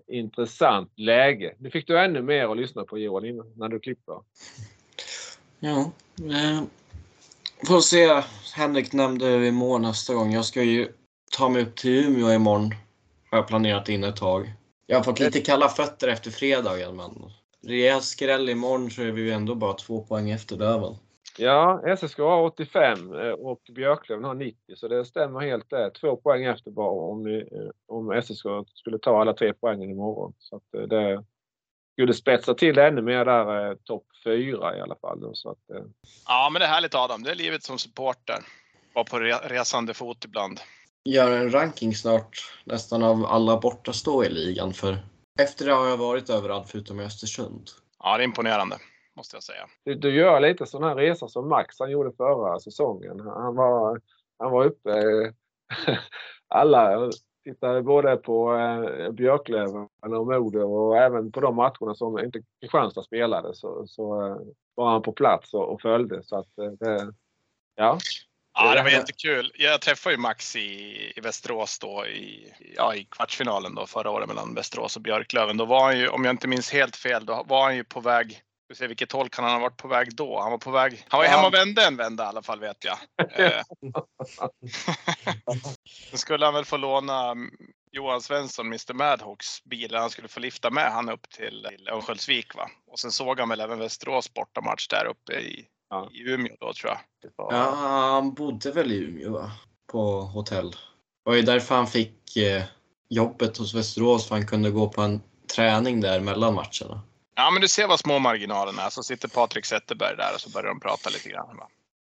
intressant läge. Nu fick du ännu mer att lyssna på Johan innan, när du klipper. Ja, eh, får se. Henrik nämnde vi mål nästa gång. Jag ska ju ta mig upp till Umeå imorgon. Har jag planerat in ett tag. Jag har fått lite kalla fötter efter fredagen men rejäl skräll imorgon så är vi ju ändå bara två poäng efter Löven. Ja, SSK har 85 eh, och Björklöven har 90 så det stämmer helt där. Två poäng efter bara om, ni, eh, om SSK skulle ta alla tre poängen imorgon. Så att eh, det skulle spetsa till ännu mer där topp fyra i alla fall. Så att, Ja, men det är härligt Adam. Det är livet som supporter. Var på resande fot ibland. Gör en ranking snart nästan av alla bortastå i ligan för efter det har jag varit överallt förutom i Östersund. Ja, det är imponerande måste jag säga. Du, du gör lite sådana här resor som Max han gjorde förra säsongen. Han var, han var uppe alla tittade både på eh, Björklöven och Modo och även på de matcherna som inte Kristianstad spelade så, så eh, var han på plats och, och följde. Så att, eh, det, ja. Ja, det var jättekul. Jag träffade ju Max i, i Västerås då i, ja, i kvartsfinalen då förra året mellan Västerås och Björklöven. Då var han ju, om jag inte minns helt fel, då var han ju på väg vi se vilket håll kan han ha varit på väg då? Han var på väg. Han var ja. hemma och vände en vända i alla fall vet jag. Eh. Sen skulle han väl få låna Johan Svensson, Mr Madhawks bil. Han skulle få lifta med han upp till, till Örnsköldsvik va. Och sen såg han väl även Västerås bortamatch där uppe i, ja. i Umeå då tror jag. Ja, han bodde väl i Umeå va? På hotell. Det var ju därför han fick eh, jobbet hos Västerås för han kunde gå på en träning där mellan matcherna. Ja, men du ser vad små marginalerna är. Så sitter Patrik Zetterberg där och så börjar de prata lite grann. Va?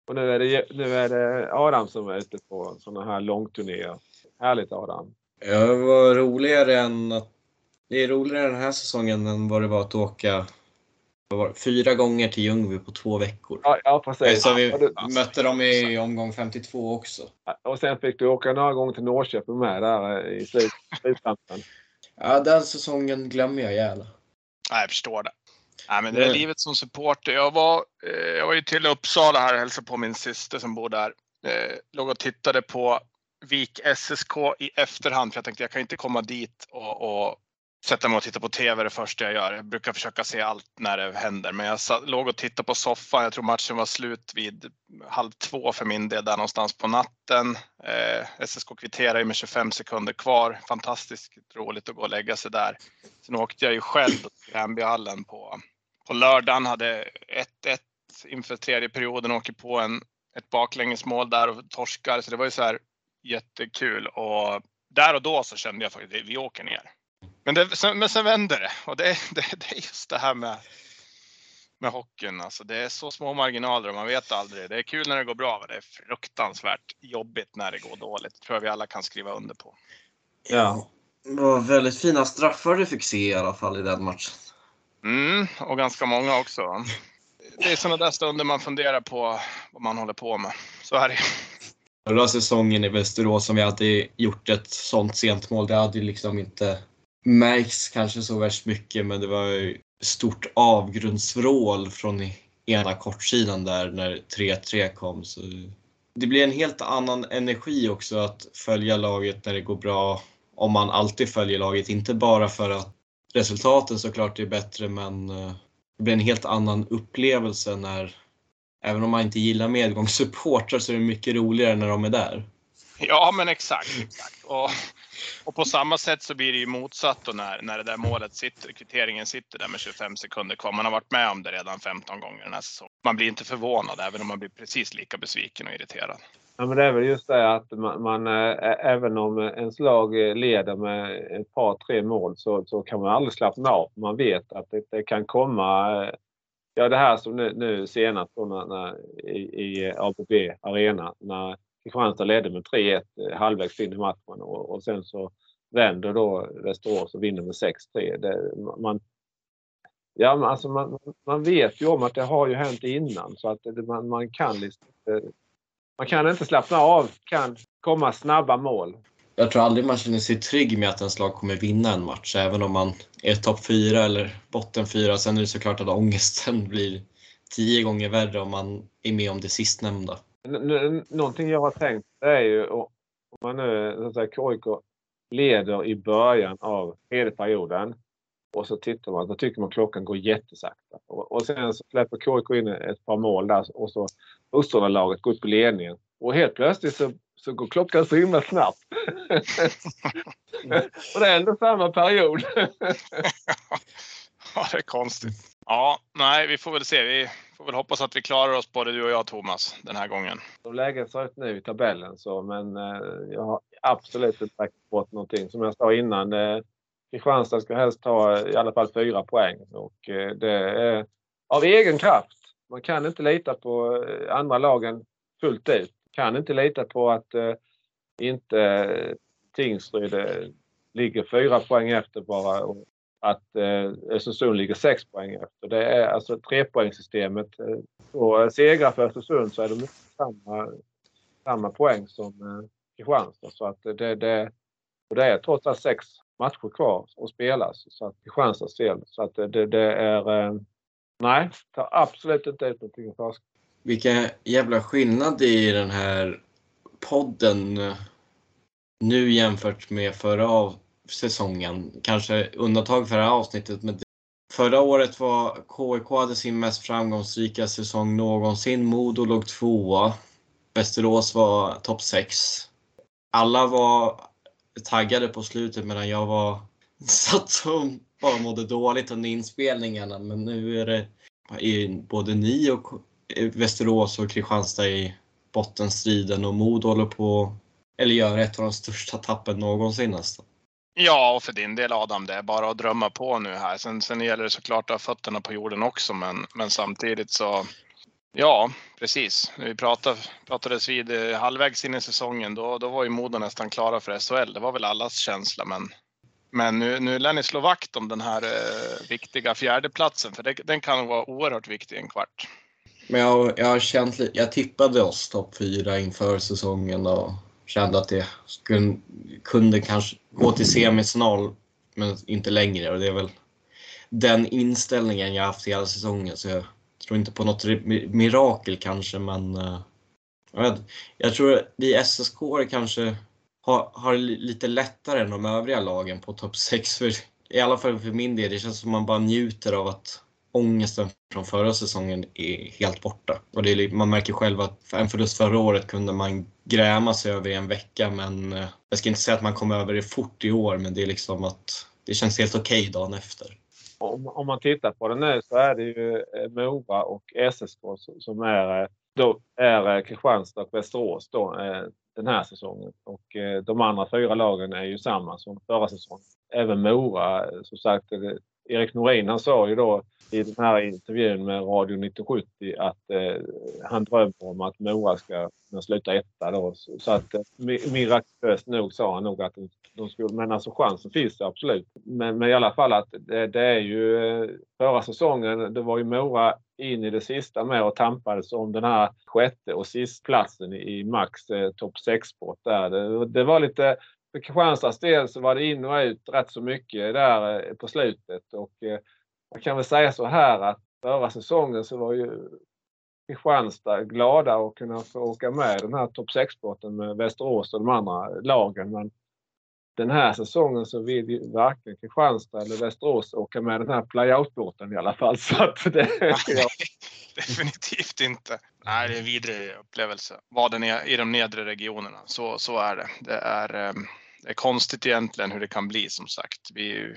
Och nu är, det, nu är det Adam som är ute på sådana här långturnéer. Härligt Adam! Ja, det var roligare än att... Det är roligare den här säsongen än vad det var att åka var fyra gånger till Ljungby på två veckor. Ja, ja precis. Så vi ja, mötte dem i omgång 52 också. Och sen fick du åka några gånger till Norrköping med där i sluttampen. Ja, den säsongen glömmer jag gärna. Nej, jag förstår det. Nej, men det är livet som supporter. Jag var, eh, jag var ju till Uppsala här och hälsade på min syster som bor där. Eh, låg och tittade på Vik SSK i efterhand för jag tänkte jag kan inte komma dit och, och sätta mig och titta på TV det första jag gör. Jag brukar försöka se allt när det händer, men jag satt, låg och tittade på soffan. Jag tror matchen var slut vid halv två för min del, där någonstans på natten. Eh, SSK kvitterade med 25 sekunder kvar. Fantastiskt roligt att gå och lägga sig där. Sen åkte jag ju själv till Gränbyhallen på, på lördagen, hade 1-1 inför tredje perioden, åker på en, ett baklängesmål där och torskar. Så det var ju så här jättekul och där och då så kände jag faktiskt att vi åker ner. Men, det, sen, men sen vänder det och det, det, det är just det här med, med hockeyn. Alltså det är så små marginaler och man vet aldrig. Det är kul när det går bra men det är fruktansvärt jobbigt när det går dåligt. Det tror jag vi alla kan skriva under på. Ja, det var väldigt fina straffar du fick se i alla fall i den matchen. Mm, och ganska många också. Det är sådana där stunder man funderar på vad man håller på med. Så är det Förra säsongen i Västerås som vi hade gjort ett sånt sent mål, det hade ju liksom inte märks kanske så värst mycket, men det var ju stort avgrundsvrål från ena kortsidan där när 3-3 kom. Så det blir en helt annan energi också att följa laget när det går bra. Om man alltid följer laget, inte bara för att resultaten såklart är bättre, men eh, det blir en helt annan upplevelse när även om man inte gillar medgångssupportrar så är det mycket roligare när de är där. Ja, men exakt. exakt. Och, och på samma sätt så blir det ju motsatt då när, när det där målet sitter, kvitteringen sitter där med 25 sekunder kvar. Man har varit med om det redan 15 gånger den här säsongen. Man blir inte förvånad även om man blir precis lika besviken och irriterad. Ja, men det är väl just det att man, man eh, även om ens lag leder med ett par, tre mål så, så kan man aldrig slappna av. Man vet att det, det kan komma eh, Ja, det här som nu, nu senast då när, när, i, i ABB Arena när Kristianstad ledde med 3-1 eh, halvvägs in i matchen och, och sen så vänder då Västerås och vinner med 6-3. Man, ja, alltså man, man vet ju om att det har ju hänt innan så att det, man, man kan liksom, man kan inte slappna av, kan komma snabba mål jag tror aldrig man känner sig trygg med att ens lag kommer vinna en match, även om man är topp fyra eller botten fyra. Sen är det såklart att ångesten blir tio gånger värre om man är med om det sistnämnda. Någonting jag har tänkt är ju om man nu, så att säga, KIK leder i början av tredje perioden och så tittar man, då tycker man klockan går jättesakta. Och, och sen så släpper KIK in ett par mål där och så Uppsala-laget går upp i ledningen. Och helt plötsligt så så går klockan så himla snabbt. och det är ändå samma period. ja, det är konstigt. Ja, nej, vi får väl se. Vi får väl hoppas att vi klarar oss både du och jag, Thomas, den här gången. Som läget ser ut nu i tabellen så, men eh, jag har absolut inte räknat bort någonting. Som jag sa innan, eh, Kristianstad ska helst ta eh, i alla fall fyra poäng och eh, det är av egen kraft. Man kan inte lita på eh, andra lagen fullt ut kan inte lita på att eh, inte eh, Tingsryd ligger fyra poäng efter bara och att eh, Östersund ligger sex poäng efter. Det är alltså trepoängssystemet. Eh, På segrar för Östersund så är det samma, samma poäng som eh, Kristianstad. Så att det, det, och det är trots allt sex matcher kvar att spelas så att Kristianstads del. Så att det, det är... Eh, nej, tar absolut inte ut någonting i Vilken jävla skillnad i den här podden eh, nu jämfört med förra av säsongen. Kanske undantag för det här avsnittet. Men förra året var KIK hade sin mest framgångsrika säsong någonsin. Modo låg tvåa. Västerås var topp sex. Alla var taggade på slutet medan jag var satt som bara mådde dåligt under inspelningarna. Men nu är det både ni och Västerås och Kristianstad i bottenstriden och Modo håller på eller gör ett av de största tappen någonsin nästan. Ja, och för din del Adam, det är bara att drömma på nu här. Sen, sen gäller det såklart att ha fötterna på jorden också, men, men samtidigt så Ja, precis. Vi pratade, pratades vid eh, halvvägs in i säsongen. Då, då var ju Modo nästan klara för SHL. Det var väl allas känsla, men, men nu, nu lär ni slå vakt om den här eh, viktiga fjärdeplatsen, för det, den kan vara oerhört viktig en kvart. Men jag, jag har känt jag tippade oss topp fyra inför säsongen och kände att det skulle, kunde kanske gå till semifinal men inte längre. Och det är väl den inställningen jag haft hela säsongen. Så jag tror inte på något mirakel kanske, men eh, jag, jag, jag tror vi SSK kanske har, har lite lättare än de övriga lagen på topp 6. För, I alla fall för min del, det känns som man bara njuter av att ångesten från förra säsongen är helt borta. Och det är, man märker själv att en förlust förra året kunde man gräma sig över i en vecka men eh, jag ska inte säga att man kom över det fort i år men det är liksom att det känns helt okej okay dagen efter. Om, om, man tittar på det nu så är det ju eh, Mora och SSK som är, eh, då är Kristianstad och Västerås då, den här säsongen. Och de andra fyra lagen är ju samma som förra säsongen. Även Mora, som sagt, Erik Norin han sa ju då i den här intervjun med Radio 1970 att eh, han drömmer om att Mora ska kunna sluta etta då. Så, så att eh, mirakulöst nog sa han nog att de skulle, men alltså chansen finns det absolut. Men, men i alla fall att det, det är ju eh, förra säsongen, det var ju Mora in i det sista med och tampades om den här sjätte och sistplatsen i, i Max eh, topp 6-sport där. Det, det var lite för Kristianstads del så var det in och ut rätt så mycket där eh, på slutet och eh, jag kan väl säga så här att förra säsongen så var ju Kristianstad glada att kunna få åka med den här topp 6-båten med Västerås och de andra lagen. Men den här säsongen så vill ju varken Kristianstad eller Västerås åka med den här playout-båten i alla fall. Så att det, ja. Definitivt inte. Nej, det är en vidrig upplevelse. Var den är i de nedre regionerna. Så, så är det. Det är, ehm, det är konstigt egentligen hur det kan bli som sagt. Vi,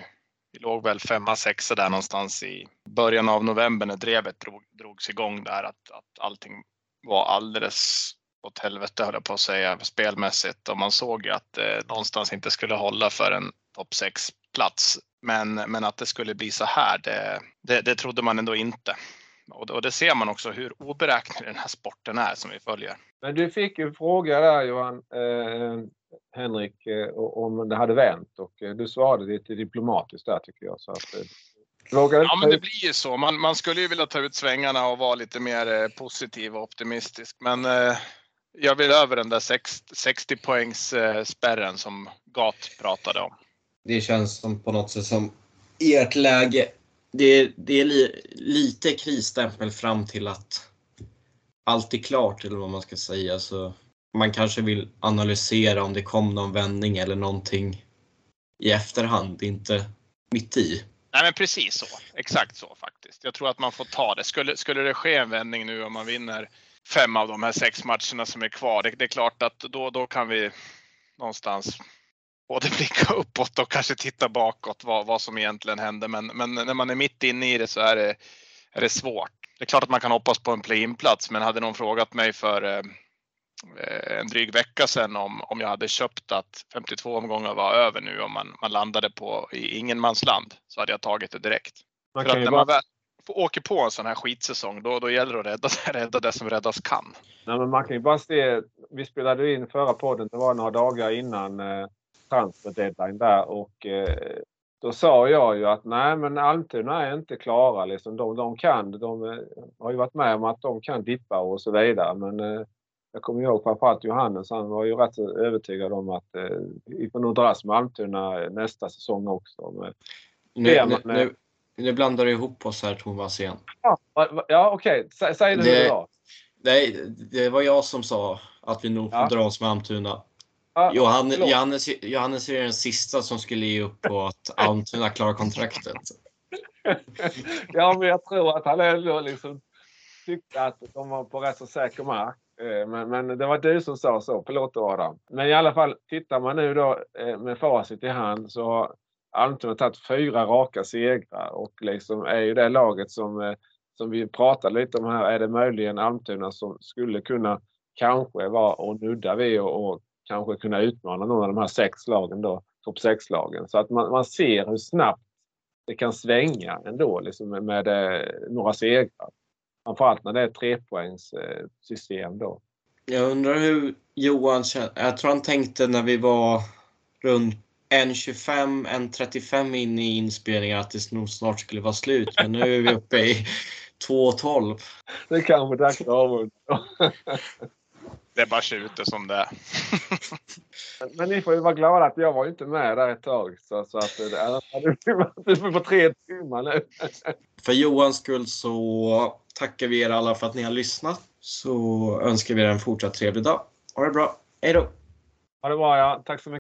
vi låg väl femma, sexa där någonstans i början av november när drevet drog, drogs igång där att, att allting var alldeles åt helvete höll jag på att säga spelmässigt och man såg ju att det någonstans inte skulle hålla för en topp 6 plats. Men, men att det skulle bli så här, det, det, det trodde man ändå inte. Och, och det ser man också hur oberäknelig den här sporten är som vi följer. Men du fick ju en fråga där Johan, eh, Henrik, eh, om det hade vänt och eh, du svarade lite diplomatiskt där tycker jag. Så att, eh, Ja, men det blir ju så. Man, man, skulle ju vilja ta ut svängarna och vara lite mer eh, positiv och optimistisk. Men eh, jag vill över den där 60 poängs spärren som Gat pratade om. Det känns som på något sätt som ert läge. Det är, det är li, lite krisstämpel fram till att allt är klart eller vad man ska säga. Så man kanske vill analysera om det kom någon vändning eller någonting i efterhand, inte mitt i. Nej men precis så. Exakt så faktiskt. Jag tror att man får ta det. Skulle, skulle det ske en vändning nu om man vinner fem av de här sex matcherna som är kvar. Det, det, är klart att då, då kan vi någonstans både blicka uppåt och kanske titta bakåt vad, vad som egentligen hände. Men, men när man är mitt inne i det så är det, är det svårt. Det är klart att man kan hoppas på en play-in-plats, men hade någon frågat mig för eh, en dryg vecka sedan om, om jag hade köpt att 52 omgångar var över nu och man, man landade på i ingenmansland så hade jag tagit det direkt. Man för att när bara... man väl åker på en sån här skitsäsong då, då gäller det att rädda, rädda det som räddas kan. Nej, men man kan ju bara se, vi spelade in förra podden, det var några dagar innan eh, transfer deadline där och eh, då sa jag ju att nej men Almtuna är inte klara. Liksom. De, de kan, de eh, har ju varit med om att de kan dippa och så vidare. Men eh, jag kommer ihåg framförallt Johannes, han var ju rätt övertygad om att eh, vi får nog dras med Almtuna nästa säsong också. Men, nu, man, nu, nu, nu, blandar du ihop oss här Thomas igen. Ja, ja okej, okay. Säg, säg det, det det var. Nej, det var jag som sa att vi nog får ja. dras med Almtuna. Johannes, Johannes, Johannes är den sista som skulle ge upp på att Almtuna klarar kontraktet. ja, men jag tror att han ändå liksom tyckte att de var på rätt så säker mark. Eh, men, men, det var du som sa så. Förlåt Adam. Men i alla fall, tittar man nu då eh, med facit i hand så har Almtuna tagit fyra raka segrar och liksom är ju det laget som, eh, som vi pratade lite om här. Är det möjligen Almtuna som skulle kunna kanske vara och nudda vid och, och kanske kunna utmana någon av de här sex lagen då, topp 6-lagen. Så att man, man ser hur snabbt det kan svänga ändå liksom med, med några segrar. Framförallt när det är trepoängssystem då. Jag undrar hur Johan känner. Jag tror han tänkte när vi var runt 1.25, 1.35 in i inspelningen att det nog snart skulle vara slut. Men nu är vi uppe i 2.12. Det är kanske dags att avrunda. Det är bara tjuter som det är. Men, ni får ju vara glada att jag var inte med där ett tag. Så, så att det är du får tre timmar nu. För Johans skull så tackar vi er alla för att ni har lyssnat. Så önskar vi er en fortsatt trevlig dag. Ha det bra. Hej då! Ha det bra ja. Tack så mycket.